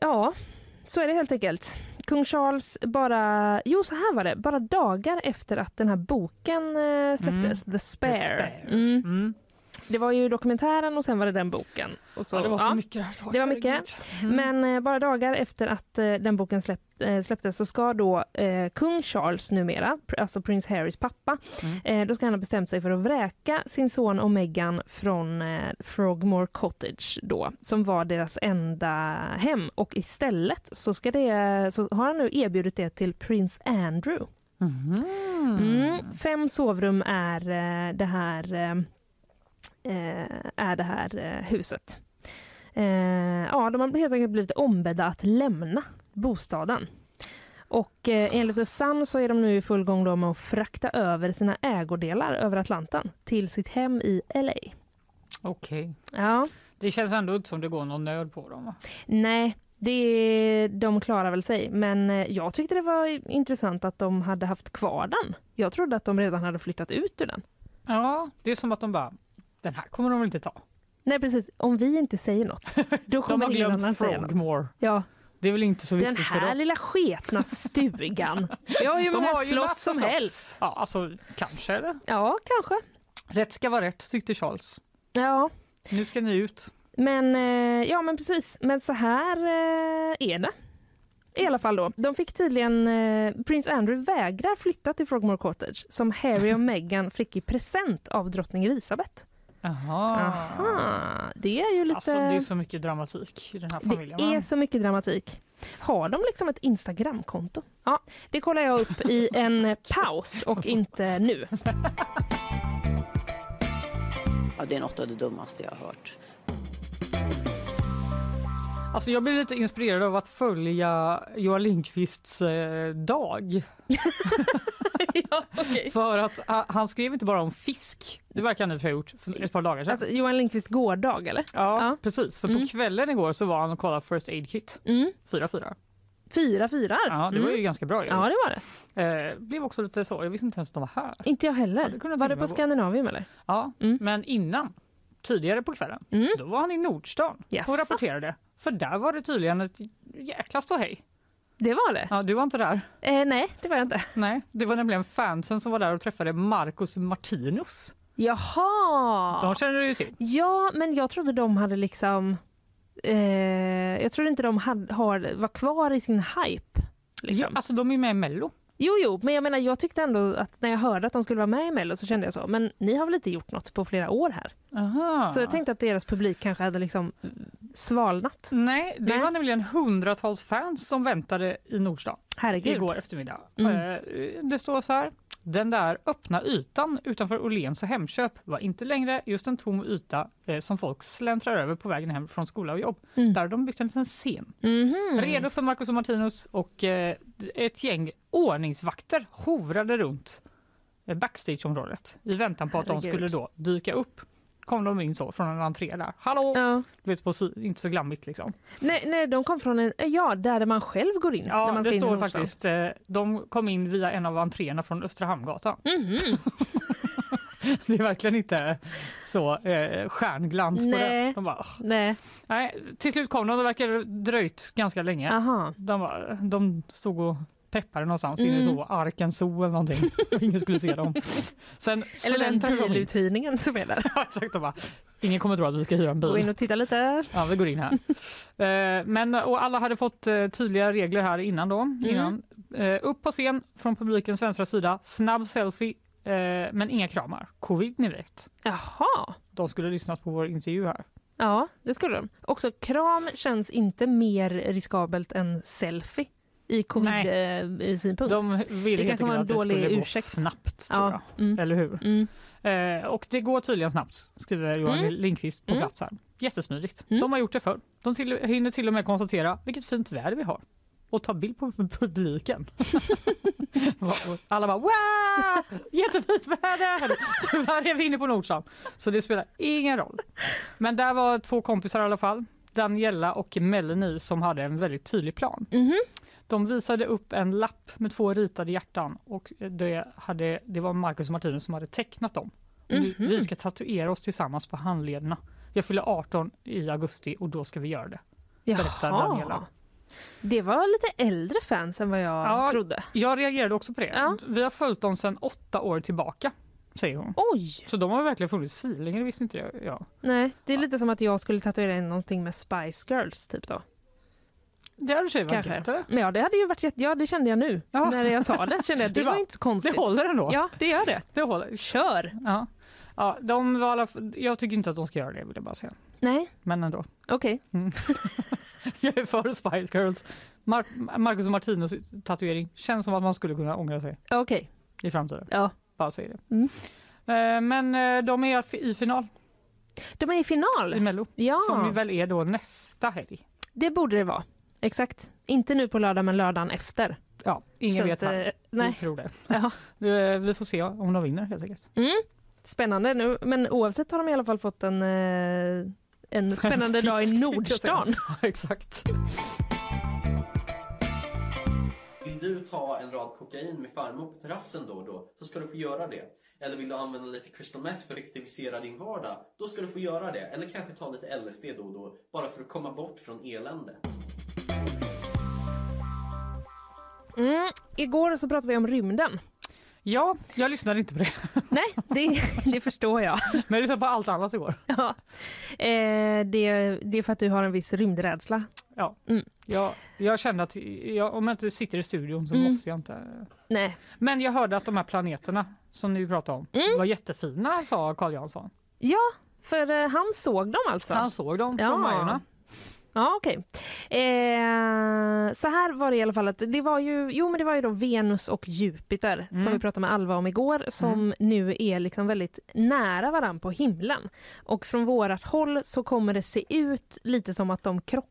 Ja, så är det helt enkelt. Kung Charles bara, jo så här var det, bara dagar efter att den här boken eh, släpptes, The Spare. The Spare. Mm. Det var ju dokumentären och sen var det den boken. Och så, Ja, det var så ja. mycket tag. Det var mycket. Mm. Men eh, bara dagar efter att eh, den boken släpp, eh, släpptes så ska då eh, kung Charles numera, alltså prins Harrys pappa, Mm. eh, då ska han ha bestämt sig för att vräka sin son och Meghan från eh, Frogmore Cottage då, som var deras enda hem. Och istället så, ska det, så har han nu erbjudit det till prins Andrew. Mm, fem sovrum är det här, är det här eh, huset. Eh, ja, de har helt enkelt blivit ombedda att lämna bostaden. Och eh, enligt The Sun så är de nu i full gång då med att frakta över sina ägodelar över Atlanten till sitt hem i LA. Okej. Ja. Det känns ändå inte som det går någon nöd på dem. va? Nej, det, de klarar väl sig. Men eh, jag tyckte det var intressant att de hade haft kvar den. Jag trodde att de redan hade flyttat ut ur den. Ja, det är som att de bara, den här kommer de väl inte ta. Nej precis, om vi inte säger något, då De kommer har ingen annan säga något. Ja. Det är väl inte så Den viktigt för här dem. lilla sketna stugan. Vi har ju De många ju slott som slott. helst. Ja, alltså kanske eller? Ja, kanske. Rätt ska vara rätt tyckte Charles. Ja, Nu ska ni ut. men, eh, ja, men precis. Men så här eh, är det. I alla fall då. De fick tydligen, eh, Prins Andrew vägrar flytta till Frogmore Cottage som Harry och Meghan fick i present av drottning Elisabeth. Aha. Aha, det är ju lite... Alltså det är så mycket dramatik i den här familjen. Det är så mycket dramatik. Har de liksom ett Instagramkonto? Ja, det kollar jag upp i en paus och inte nu. Ja, det är något av det dummaste jag har hört. Alltså jag blir lite inspirerad av att följa Johan Lindqvists eh, dag. För att ah, han skrev inte bara om fisk. Det verkar han ha gjort för ett par dagar sedan. Alltså Johan Lindqvist gårdag eller? ja, precis. För Mm. på kvällen igår så var han och kollade First Aid Kit. Mm. 4-4. Fyra fyrar. Ja, det var ju Mm. ganska bra. ju. Ja, det var det. Eh, blev också lite så. Jag visste inte ens att de var här. Inte jag heller. Hade kunnat var det på. Skandinavium eller? Ja, men innan, tidigare på kvällen, då var han i Nordstan Jaså? och rapporterade. För där var det tydligen ett jäkla ståhej. Det var det? Ja, du var inte där? Eh, nej, det var jag inte. Nej, det var nämligen fansen som var där och träffade Marcus Martinus. Jaha! De känner du ju till. Ja, men jag trodde de hade liksom... Eh, jag trodde inte de hade, har, var kvar i sin hype. Liksom. Ja, alltså de är med i Mello. Jo, jo, men jag menar, jag tyckte ändå att när jag hörde att de skulle vara med i Mello så kände jag så, men ni har väl inte gjort något på flera år här? Aha. Så jag tänkte att deras publik kanske hade liksom svalnat. Nej, det Nej. var nämligen hundratals fans som väntade i Nordstan Herregud. igår eftermiddag. Mm. Eh, Det står så här. Den där öppna ytan utanför Åhléns och Hemköp var inte längre just en tom yta eh, som folk släntrar över på vägen hem från skola och jobb. Mm. Där har de byggt en liten scen. Mhm. Redo för Marcus och Martinus och eh, ett gäng ordningsvakter hovrade runt backstageområdet i väntan på att de Herregud. skulle då dyka upp. Kom de in så från en entré där. Hallå! Ja. Du vet, på, inte så glammigt liksom. Nej, nej, de kom från en... Ja, där man själv går in. när Ja, man ska det står faktiskt. Eh, de kom in via en av entréerna från Östra Hamngatan. Mhm. det är verkligen inte så eh, stjärnglans på Nej. det. De bara. Nej. Nej, till slut kom de. Det verkar dröjt ganska länge. Aha. De, var, de stod och peppade någonstans inne i Mm. så Arkansas eller någonting. Ingen skulle se dem. Sen Eller den biluthyrningen som är där. Ja, exakt. De bara, ingen kommer tro att vi ska hyra en bil. Gå in och titta lite. Ja, vi går in här. Eh, Men, och alla hade fått eh, tydliga regler här innan då. Mm. Innan. Eh, Upp på scen från publikens vänstra sida, snabb selfie, men inga kramar. Covid ni vet. Jaha. De skulle lyssnat på vår intervju här. Ja, det skulle de. Också kram känns inte mer riskabelt än selfie i covid-synpunkt. De ville helt enkelt att det dålig skulle gå ursäkt. snabbt, tror Ja, jag. mm. Eller hur? Mm. Eh, och det går tydligen snabbt, skriver Johan Mm. Lindqvist på Mm. plats här. Jättesmidigt. De har gjort det förr. De till, hinner till och med konstatera vilket fint väder vi har. Och ta bild på publiken. Alla bara wow! Jättefint väder! Tyvärr är vi inne på Nordstan. Så det spelar ingen roll. Men där var två kompisar i alla fall. Daniela och Melanie som hade en väldigt tydlig plan. Mhm. De visade upp en lapp med två ritade hjärtan och det, hade, det var Marcus och Martinus som hade tecknat dem. Vi- Mhm. Vi ska tatuera oss tillsammans på handlederna. Jag fyller 18 i augusti och då ska vi göra det. Berättar Jaha. Daniela. Det var lite äldre fans än vad jag Ja, trodde. Jag reagerade också på det. Ja. Vi har följt dem sedan åtta år tillbaka, säger hon. Oj! Så de har verkligen funnits svinlänge, det visste inte jag. Ja. Nej, det är lite som att jag skulle tatuera in någonting med Spice Girls typ då. Det hade tjej varit? Men ja, det hade ju varit jätte... Ja, det kände jag nu. Ja. När jag sa det kände jag det var ju inte konstigt. Det håller ändå. Ja, det gör det. Det håller. Kör! Ja. Ja, de var alla jag tycker inte att de ska göra det, vill jag bara säga. Nej. Men ändå. Okej. Mm. jag är för Spice Girls. Mar- Marcus och Martinus tatuering känns som att man skulle kunna ångra sig Okej. i framtiden. Ja. Bara säger det. Mm. Eh, Men eh, de är i final De är i final. i Mello. Ja. Som väl är då nästa helg. Det borde det vara. Exakt. Inte nu på lördag men lördagen efter. Ja, ingen Så vet att, här. eh, nej. Vi tror det. Ja. Vi, vi får se om de vinner helt enkelt. Mm. Spännande. Nu, men oavsett har de i alla fall fått en, eh, en spännande dag i. Nordstan. Ja, exakt. Vill du ta en rad kokain med farmor på terrassen då och då så ska du få göra det. Eller vill du använda lite crystal meth för att aktivisera din vardag? Då ska du få göra det. Eller kanske ta lite LSD då och då bara för att komma bort från eländet. Mm. Igår så pratade vi om rymden. Ja, jag lyssnade inte på det. Nej, det, det förstår jag. Men jag lyssnade på allt annat igår. Ja. Eh, det, det är för att du har en viss rymdrädsla. Ja. Mm. Jag, jag kände att jag, om jag inte sitter i studion så Mm. måste jag inte. Nej. Men jag hörde att de här planeterna som ni pratade om Mm. var jättefina sa Carl Jansson. Ja, för eh, han såg dem alltså? Han såg dem från Ja. Majorna. Ja, okej. Eh, så här var det i alla fall att det var ju, jo men det var ju då Venus och Jupiter Mm. som vi pratade med Alva om igår som nu är liksom väldigt nära varann på himlen. Och från vårat håll så kommer det se ut lite som att de krockar.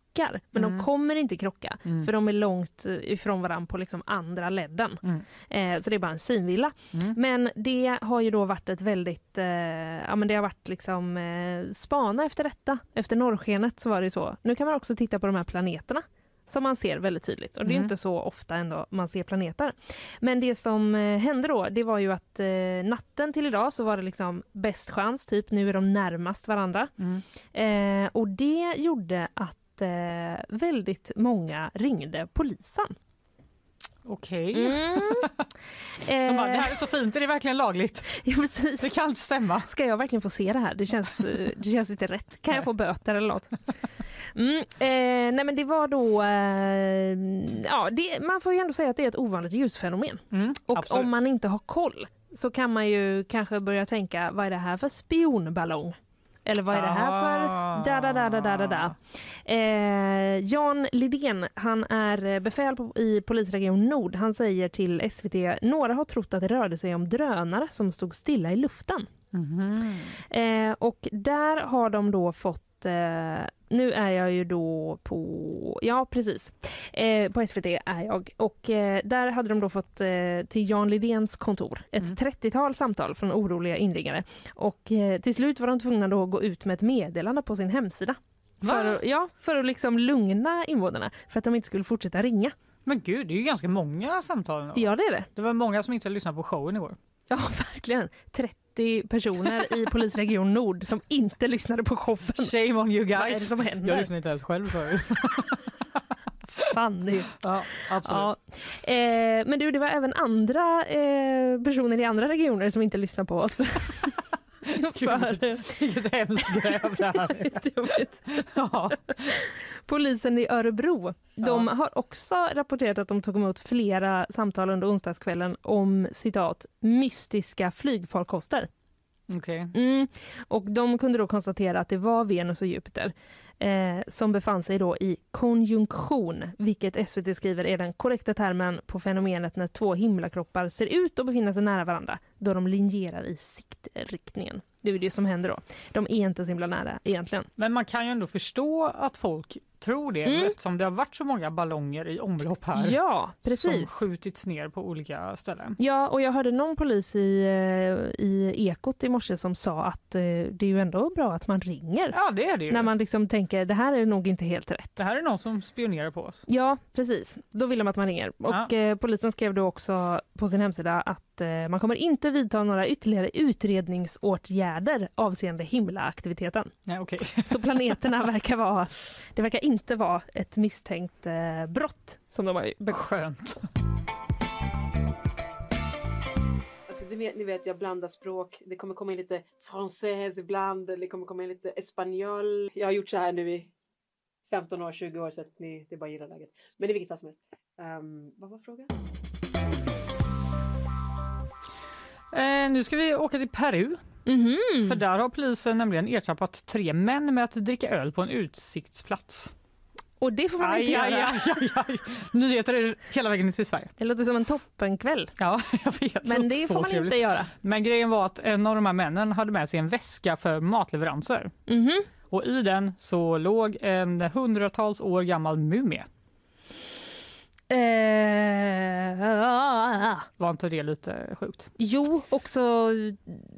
Men Mm. de kommer inte krocka Mm. för de är långt eh, ifrån varann på liksom andra ledden. Mm. Eh, så det är bara en synvilla. Mm. Men det har ju då varit ett väldigt, eh, ja men det har varit liksom eh, spana efter detta. Efter norrskenet så var det så. Nu kan man också titta på de här planeterna som man ser väldigt tydligt. Och det är Mm. inte så ofta ändå man ser planeter. Men det som eh, hände då, det var ju att eh, natten till idag så var det liksom bäst chans, typ nu är de närmast varandra. Mm. Eh, och det gjorde att eh, väldigt många ringde polisen. Okej. Mm. De bara, Eh, det här är så fint, är det verkligen lagligt? Ja, precis. Det kan inte stämma. Ska jag verkligen få se det här? Det känns, eh, det känns inte rätt. Kan jag få böter eller något? Mm, eh, nej men det var då... Eh, ja, det, man får ju ändå säga att det är ett ovanligt ljusfenomen. Mm, Och absolut. om man inte har koll så kan man ju kanske börja tänka, vad är det här för spionballong? Eller vad är det här för da da da da da da da? Eh, Jan Lidén, han är eh, befäl på, i polisregion Nord. Han säger till SVT, några har trott att det rörde sig om drönare som stod stilla i luften. Mhm. Eh, och där har de då fått, eh, nu är jag ju då på, ja precis, eh, på SVT är jag. Och eh, där hade de då fått eh, till Jan Lidéns kontor ett Mm. 30-tal samtal från oroliga inringare. Och eh, till slut var de tvungna då att gå ut med ett meddelande på sin hemsida. Va? För, att- ja, för att liksom lugna invånarna, för att de inte skulle fortsätta ringa. Men gud, det är ju ganska många samtal. Ja, det är det. Det var många som inte lyssnade på showen igår. Ja, verkligen. 30 personer i polisregion Nord som inte lyssnade på showen. Shame on you guys. Vad är det som händer? Jag lyssnade inte ens själv förut. Fanny. Ja, absolut. Ja. Eh, men du, det var även andra eh, personer i andra regioner som inte lyssnade på oss. För, Vilket hemskt gräv det här. Ja. Polisen i Örebro, de har också rapporterat att de tog emot flera samtal under onsdagskvällen om citat mystiska flygfarkoster. Okej. Mm. Och de kunde då konstatera att det var Venus och Jupiter eh, som befann sig då i konjunktion, vilket SVT skriver är den korrekta termen på fenomenet när två himlakroppar ser ut att befinna sig nära varandra då de linjerar i siktriktningen. Det är det som händer då. De är inte så himla nära egentligen. Men man kan ju ändå förstå att folk tror det Mm. eftersom det har varit så många ballonger i omlopp här. Ja, Som precis. skjutits ner på olika ställen. Ja, och jag hörde någon polis i, eh, i Ekot i morse som sa att eh, det är ju ändå bra att man ringer. Ja, det är det ju. När man liksom tänker det här är nog inte helt rätt. Det här är någon som spionerar på oss. Ja, precis. Då vill de att man ringer. Och eh, polisen skrev då också på sin hemsida att eh, man kommer inte vidta några ytterligare utredningsåtgärder avseende himlaaktiviteten. Nej, okej. Så planeterna verkar vara, det verkar inte vara ett misstänkt eh, brott som de har begått. Skönt. Alltså, du vet, ni vet, jag blandar språk. Det kommer komma in lite française ibland. Det kommer komma in lite espanjol. Jag har gjort så här nu i 15 år, 20 år så att ni, det är bara att gilla läget. Men i vilket fall som helst. Ehm, vad var frågan? Eh, nu ska vi åka till Peru För där har polisen nämligen ertappat tre män med att dricka öl på en utsiktsplats. Och det får man Aj, inte aj, göra. aj, aj. Nyheter hela vägen till Sverige. Det låter som en toppenkväll. Ja, jag vet. Men det får man trevligt. inte göra. Men grejen var att en av de här männen hade med sig en väska för matleveranser. Mhm. Och i den så låg en hundratals år gammal mumie. Eh, Var inte det lite sjukt? jo, och så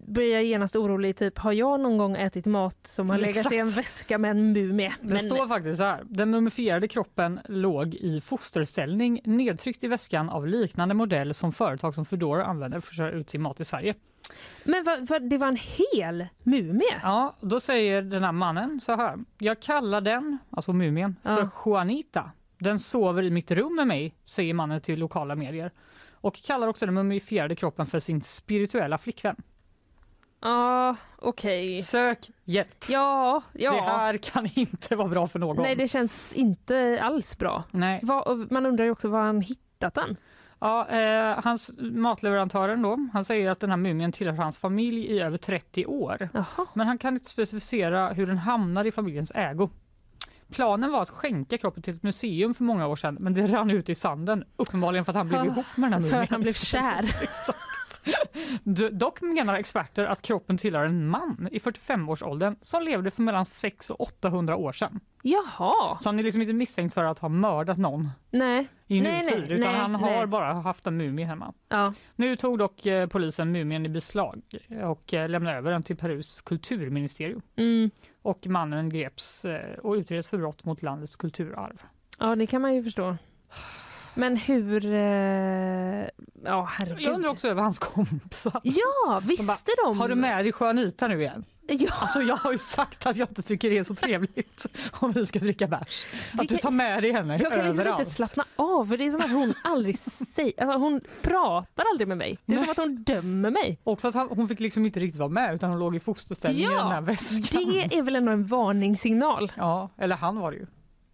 blir jag genast orolig. Typ, har jag någon gång ätit mat som har legat i en Exakt. väska med en mumie? Det står faktiskt så här. Den mumifierade kroppen låg i fosterställning nedtryckt i väskan av liknande modell som företag som Foodora använder för att köra ut sin mat i Sverige. Men vad, vad, det var en hel mumie? Ja, då säger den här mannen så här. Jag kallar den, alltså mumien, för Ja. Juanita. Den sover i mitt rum med mig, säger mannen till lokala medier. Och kallar också den mumifierade kroppen för sin spirituella flickvän. Ja, okej. Sök hjälp. Ja, ja. Det här kan inte vara bra för någon. Nej, det känns inte alls bra. Nej. Vad- man undrar ju också var han hittat den. Ja, eh, hans matleverantören då, han säger att den här mumien tillhör hans familj i över 30 år. Men han kan inte specificera hur den hamnar i familjens ägo. Planen var att skänka kroppen till ett museum för många år sedan men det rann ut i sanden. Uppenbarligen för att han blev ihop med den här för att han blev kär. Exakt. Dock menar experter att kroppen tillhör en man i 45-årsåldern som levde för mellan 600 och 800 år sedan. Jaha. Så han är liksom inte misstänkt för att ha mördat någon Nej. i nej, nutid nej, utan nej, han har bara haft en mumie hemma. Ja. Nu tog dock eh, polisen mumien i beslag och eh, lämnade över den till Perus kulturministerium. Mm. Och mannen greps eh, och utreds för brott mot landets kulturarv. Ja, det kan man ju förstå. Men hur... Eh... Ja, herregud. Jag undrar också över hans kompisar. Ja, visste bara, de? Har du med dig Juanita nu igen? Ja. Alltså jag har ju sagt att jag inte tycker det är så trevligt om vi ska dricka bärs. Att du tar med dig henne Jag kan liksom överallt. inte slappna av för det är som att hon aldrig säger, alltså hon pratar aldrig med mig. Det är som att hon dömer mig. Också att hon fick liksom inte riktigt vara med utan hon låg i fosterställning i den här Ja, väskan. det är väl ändå en varningssignal. Ja, eller han var det ju.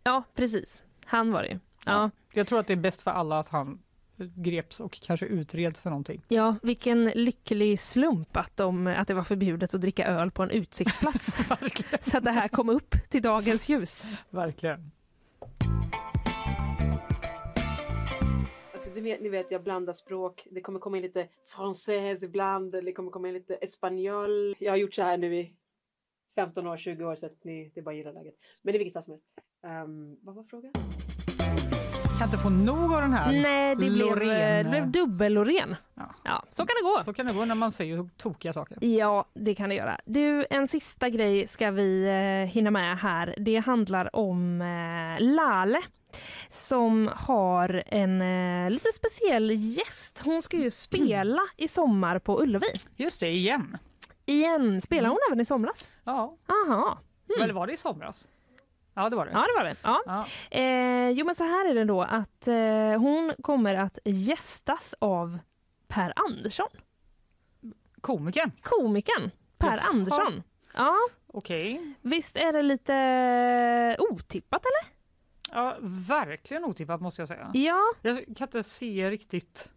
Ja, precis. Han var det ju. Ja. Jag tror att det är bäst för alla att han greps och kanske utreds för någonting. Ja, vilken lycklig slump att, de, att det var förbjudet att dricka öl på en utsiktsplats. Så att det här kom upp till dagens ljus. Verkligen. Alltså, du vet, ni vet, jag blandar språk. Det kommer komma in lite française ibland. Det kommer komma in lite espanjol. Jag har gjort så här nu i 15 år, 20 år så att ni, det är bara gillar läget. Men i vilket fall som helst. Ehm, vad var frågan? Kan inte få nog av den här Nej, det blev, Loreen. det blev dubbel-Loreen. Ja. så kan det gå. Så kan det gå när man säger tokiga saker. Ja, det kan det göra. Du, en sista grej ska vi eh, hinna med här. Det handlar om eh, Lale som har en eh, lite speciell gäst. Hon ska ju spela i sommar på Ullevi. Just det, igen. Igen. Spelar hon även i somras? Ja. Aha. Eller var det i somras? Ja, det var det. Ja, det var det. Ja. Eh, jo, men så här är det då att eh, hon kommer att gästas av Per Andersson. Komikern? Komikern Per Jaha. Andersson. Ja. Okej. Visst är det lite otippat eller? Ja, verkligen otippat måste jag säga. Ja. Jag kan inte se riktigt.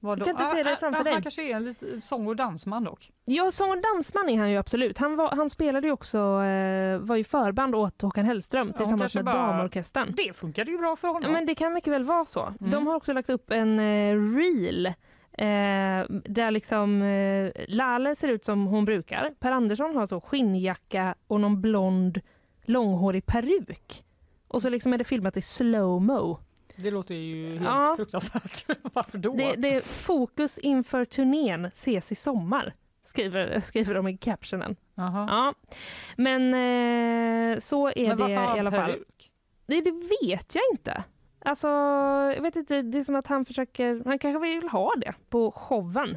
Vad Du kan inte se det framför dig? Han kanske är en lite sång och dansman dock. Ja, sång och dansman är han ju absolut. Han, var, han spelade ju också, eh, var ju förband åt Håkan Hellström hon tillsammans med bara- Damorkestern. Det funkade ju bra för honom. Ja, men det kan mycket väl vara så. Mm. De har också lagt upp en eh, reel eh, där liksom eh, Lale ser ut som hon brukar. Per Andersson har så skinnjacka och någon blond långhårig peruk. Och så liksom är det filmat i slow-mo. Det låter ju helt Ja. fruktansvärt. Varför då? Det, det är fokus inför turnén ses i sommar, skriver, skriver de i captionen. Ja. Men eh, så är Men det i alla fall. peruk? Det, det vet jag inte. Alltså, jag vet inte, det är som att han försöker, han kanske vill ha det på showen.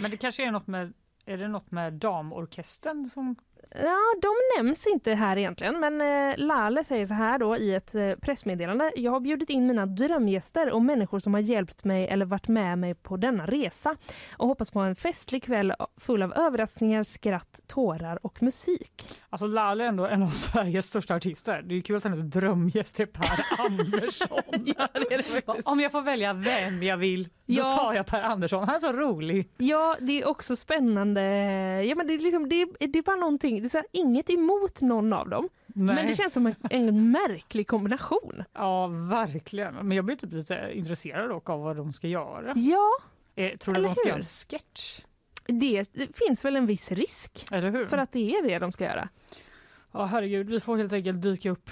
Men det kanske är något med, är det något med damorkestern som Ja, de nämns inte här egentligen, men eh, Lale säger så här då i ett eh, pressmeddelande. Jag har bjudit in mina drömgäster och människor som har hjälpt mig eller varit med mig på denna resa och hoppas på en festlig kväll full av överraskningar, skratt, tårar och musik. Alltså Lalle är ändå en av Sveriges största artister. Det är kul att hennes drömgäst är Per Andersson. ja, det det Om jag får välja vem jag vill, då Ja. tar jag Per Andersson. Han är så rolig. Ja, det är också spännande. Ja, men det, är liksom, det, det är bara någonting, det är inget emot någon av dem. Nej. Men det känns som en, en märklig kombination. Ja, verkligen. Men jag blir typ lite intresserad dock av vad de ska göra. Ja, Eh, tror du Eller att de ska hur? göra en sketch? det, det finns väl en viss risk Eller hur? för att det är det de ska göra. Ja, herregud. Vi får helt enkelt dyka upp.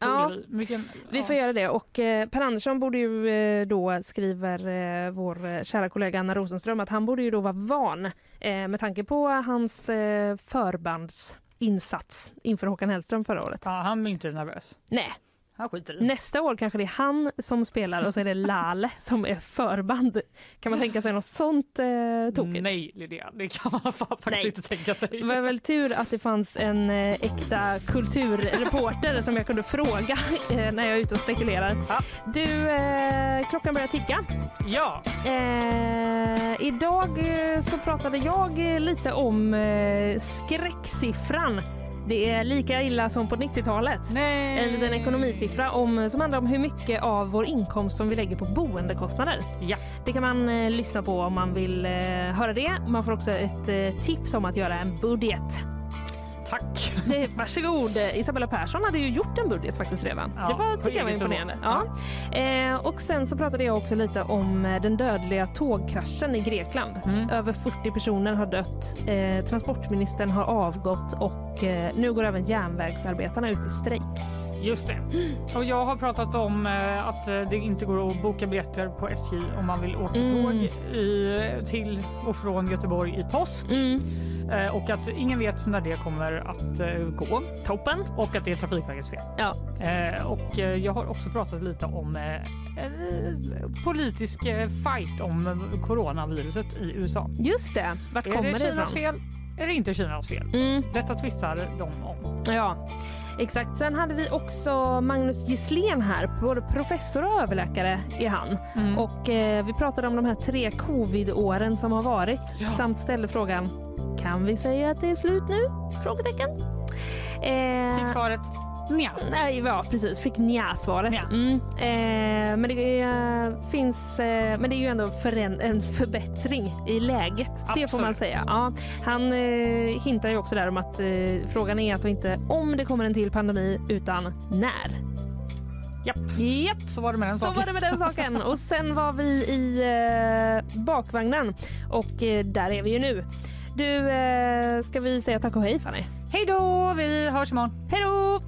Ja, Vilken, Vi ja. får göra det och eh, Per Andersson borde ju eh, då, skriver eh, vår eh, kära kollega Anna Rosenström, att han borde ju då vara van eh, med tanke på hans eh, förbandsinsats inför Håkan Hellström förra året. Ja, han är inte nervös. Nej. Nästa år kanske det är han som spelar och så är det Lale som är förband. Kan man tänka sig något sånt eh, tokigt? Nej, Linnea. Det kan man faktiskt Nej. inte tänka sig. Det var väl tur att det fanns en eh, äkta kulturreporter som jag kunde fråga eh, när jag är ute och spekulerar. Du, eh, klockan börjar ticka. Ja. Eh, idag eh, så pratade jag lite om skräcksiffran. Det är lika illa som på 90-talet. En liten ekonomisiffra om, som handlar om hur mycket av vår inkomst som vi lägger på boendekostnader. Ja. Det kan man eh, lyssna på om man vill eh, höra det. Man får också ett eh, tips om att göra en budget. Tack! Det, varsågod. Isabella Persson hade ju gjort en budget faktiskt redan. Så Ja, det var, tycker jag var imponerande. Ja. Eh, och sen så pratade jag också lite om eh, den dödliga tågkraschen i Grekland. Mm. Över 40 personer har dött. Eh, transportministern har avgått och eh, nu går även järnvägsarbetarna ut i strejk. Just det. Och jag har pratat om eh, att eh, det inte går att boka biljetter på SJ om man vill åka Mm. tåg i, till och från Göteborg i påsk. Mm. Eh, och att ingen vet när det kommer att gå. Toppen. Och att det är Trafikverkets fel. Ja. Och jag har också pratat lite om politisk fight om coronaviruset i USA. Just det. Vart är kommer det det Kinas fel? Är det inte Kinas fel? Mm. Detta tvistar de om. Ja, exakt. Sen hade vi också Magnus Gisslén här, både professor och överläkare är han. Mm. Och eh, vi pratade om de här tre covid-åren som har varit samt ställde frågan kan vi säga att det är slut nu? Frågetecken. Eh, Fick svaret nja. Nej, ja precis. Fick nja-svaret. Nja. Mm. Eh, men det eh, finns, eh, men det är ju ändå föränd- en förbättring i läget. Det får man Absolut. säga. Ja, han eh, hintar ju också där om att eh, frågan är alltså inte om det kommer en till pandemi utan när. Japp. Japp. Så var det med den Så saken. var det med den saken. Och sen var vi i eh, bakvagnen och eh, där är vi ju nu. Du, eh, ska vi säga tack och hej Fanny? Hej då! Vi hörs imorgon. Hej då!